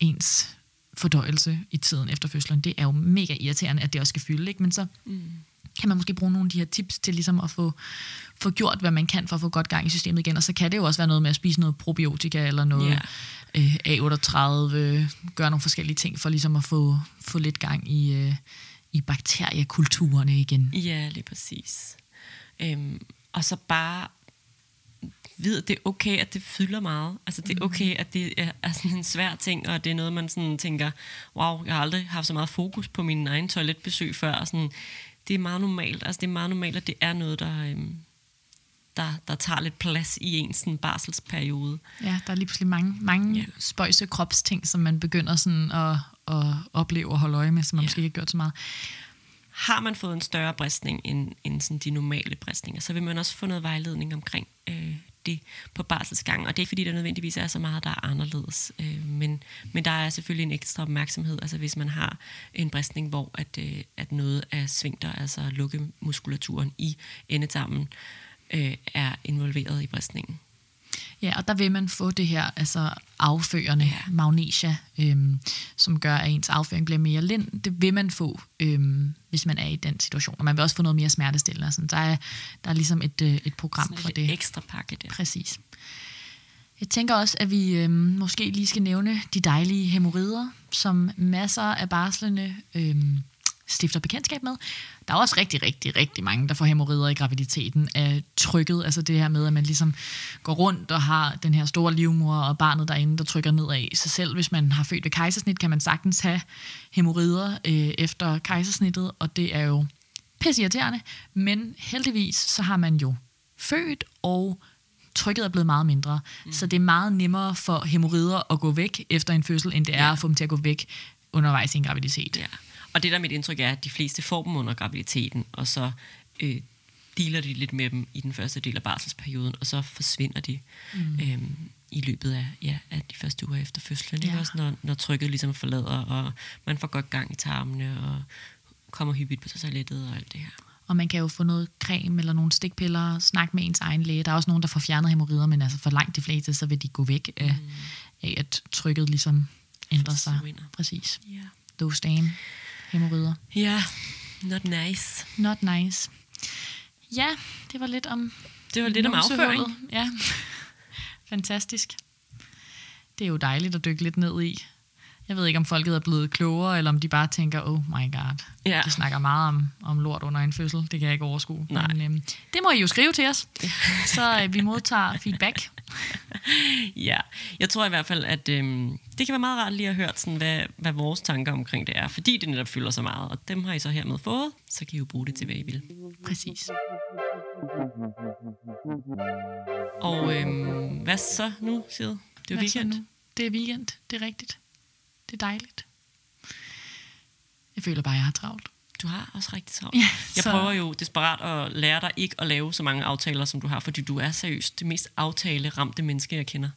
ens fordøjelse i tiden efter fødslen. Det er jo mega irriterende, at det også skal fylde, ikke? Men så mm. kan man måske bruge nogle af de her tips til ligesom at få, få gjort, hvad man kan for at få godt gang i systemet igen. Og så kan det jo også være noget med at spise noget probiotika eller noget yeah. øh, A38, øh, gøre nogle forskellige ting for ligesom at få, få lidt gang i, øh, i bakteriekulturerne igen. Ja, lige præcis. Øhm, og så bare ved, at det er okay, at det fylder meget. Altså det er mm. okay, at det er sådan en svær ting, og det er noget, man sådan tænker, wow, jeg har aldrig haft så meget fokus på min egen toiletbesøg før. Og sådan, det er meget normalt. Altså det er meget normalt, at det er noget, der, øhm, der, der tager lidt plads i ens sådan, barselsperiode. Ja, der er lige pludselig mange, mange ja. spøjse kropsting, som man begynder sådan at, at opleve og holde øje med, som man ja. måske ikke har gjort så meget. Har man fået en større bristning end, end sådan de normale bristninger, så vil man også få noget vejledning omkring øh, det på barselsgangen. Og det er ikke fordi, der nødvendigvis er så meget, der er anderledes. Øh, men, men der er selvfølgelig en ekstra opmærksomhed, altså hvis man har en bristning, hvor at, øh, at noget af svingter, altså lukkemuskulaturen i endetarmen, øh, er involveret i bristningen. Ja, og der vil man få det her altså afførende ja. magnesia, øhm, som gør, at ens afføring bliver mere lind. Det vil man få, øhm, hvis man er i den situation. Og man vil også få noget mere smertestillende. Altså, der, er, der er ligesom et, øh, et program Sådan for det. ekstra pakke der. Præcis. Jeg tænker også, at vi øhm, måske lige skal nævne de dejlige hemorrider, som masser af barslende øhm, stifter bekendtskab med. Der er også rigtig, rigtig, rigtig mange, der får hemorrider i graviditeten af trykket. Altså det her med, at man ligesom går rundt og har den her store livmor og barnet derinde, der trykker nedad. Så selv hvis man har født ved kejsersnit, kan man sagtens have hemorrider øh, efter kejsersnittet, og det er jo pissirriterende. Men heldigvis, så har man jo født, og trykket er blevet meget mindre. Mm. Så det er meget nemmere for hemorrider at gå væk efter en fødsel, end det er ja. at få dem til at gå væk undervejs i en graviditet. Ja. Og det der mit indtryk er, at de fleste får dem under graviditeten, og så øh, dealer de lidt med dem i den første del af barselsperioden, og så forsvinder de mm. øhm, i løbet af, ja, af de første uger efter fødslen. Ja. Også når, når trykket ligesom forlader, og man får godt gang i tarmene, og kommer hyppigt på toilettet og alt det her. Og man kan jo få noget creme eller nogle stikpiller, snakke med ens egen læge. Der er også nogen, der får fjernet hemorrider, men altså for langt de fleste, så vil de gå væk af, mm. af at trykket ligesom ændrer sig. Præcis. Yeah. Those damn hemorrider. Ja, yeah. not nice. Not nice. Ja, det var lidt om... Det var lidt om afføring. Ja, (laughs) fantastisk. Det er jo dejligt at dykke lidt ned i. Jeg ved ikke, om folket er blevet klogere, eller om de bare tænker, oh my god, ja. de snakker meget om, om lort under en fødsel. Det kan jeg ikke overskue. Nej. Men øhm, det må I jo skrive til os, så øh, vi modtager feedback. (laughs) ja, jeg tror i hvert fald, at øhm, det kan være meget rart lige at høre, sådan, hvad, hvad vores tanker omkring det er, fordi det netop fylder så meget, og dem har I så hermed fået, så kan I jo bruge det til, hvad I vil. Præcis. Og øhm, hvad så nu, du? Det er weekend. Det er weekend, det er rigtigt. Det er dejligt. Jeg føler bare, at jeg har travlt. Du har også rigtig travlt. Ja, jeg prøver jo desperat at lære dig ikke at lave så mange aftaler, som du har, fordi du er seriøst det mest aftale-ramte menneske, jeg kender.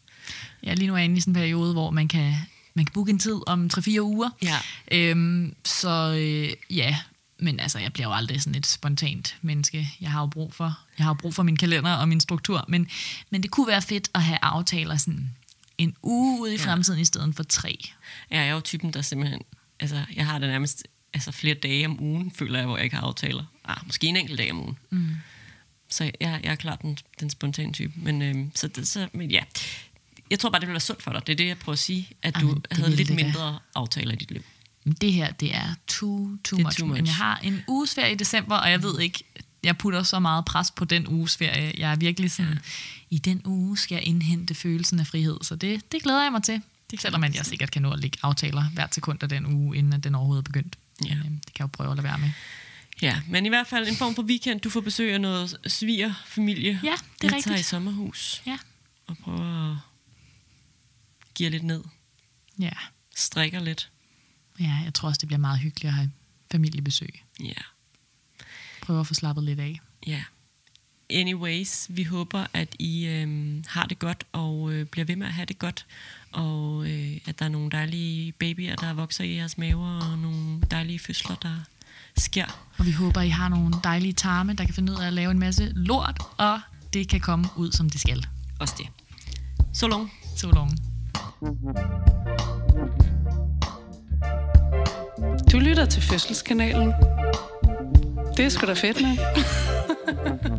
Ja, lige nu er jeg inde i sådan en periode, hvor man kan, man kan booke en tid om 3-4 uger. Ja. Øhm, så øh, ja, men altså, jeg bliver jo aldrig sådan et spontant menneske. Jeg har jo brug for, jeg har jo brug for min kalender og min struktur. Men, men det kunne være fedt at have aftaler sådan en uge ude i fremtiden ja. i stedet for tre. Ja, jeg er jo typen, der simpelthen... Altså, jeg har det nærmest altså, flere dage om ugen, føler jeg, hvor jeg ikke har aftaler. Ah, måske en enkelt dag om ugen. Mm. Så jeg, jeg er klart den, den spontane type. Men, øhm, så, det, så, men ja, jeg tror bare, det ville være sundt for dig. Det er det, jeg prøver at sige, at Amen, du havde lidt mindre da. aftaler i dit liv. Det her, det er too, too, det much. too much. Men jeg har en uges ferie i december, og jeg ved ikke, jeg putter så meget pres på den uges ferie. Jeg er virkelig sådan, ja. i den uge skal jeg indhente følelsen af frihed. Så det, det glæder jeg mig til. Det Selvom jeg sikkert kan nå at lægge aftaler hver sekund af den uge, inden den overhovedet er begyndt. Ja. Men, øhm, det kan jeg jo prøve at lade være med. Ja, men i hvert fald en form for weekend. Du får besøg af noget sviger familie. Ja, det er rigtigt. tager i sommerhus. Ja. Og prøver at give lidt ned. Ja. Strikker lidt. Ja, jeg tror også, det bliver meget hyggeligt at have familiebesøg. Ja. Prøve at få slappet lidt af. Ja. Anyways, vi håber, at I øh, har det godt og øh, bliver ved med at have det godt. Og øh, at der er nogle dejlige babyer, der vokser i jeres maver, og nogle dejlige fødsler, der sker. Og vi håber, I har nogle dejlige tarme, der kan finde ud af at lave en masse lort, og det kan komme ud, som det skal. Også det. Så long. Så long. Du lytter til Fødselskanalen. Det er sgu da fedt, nok. (laughs)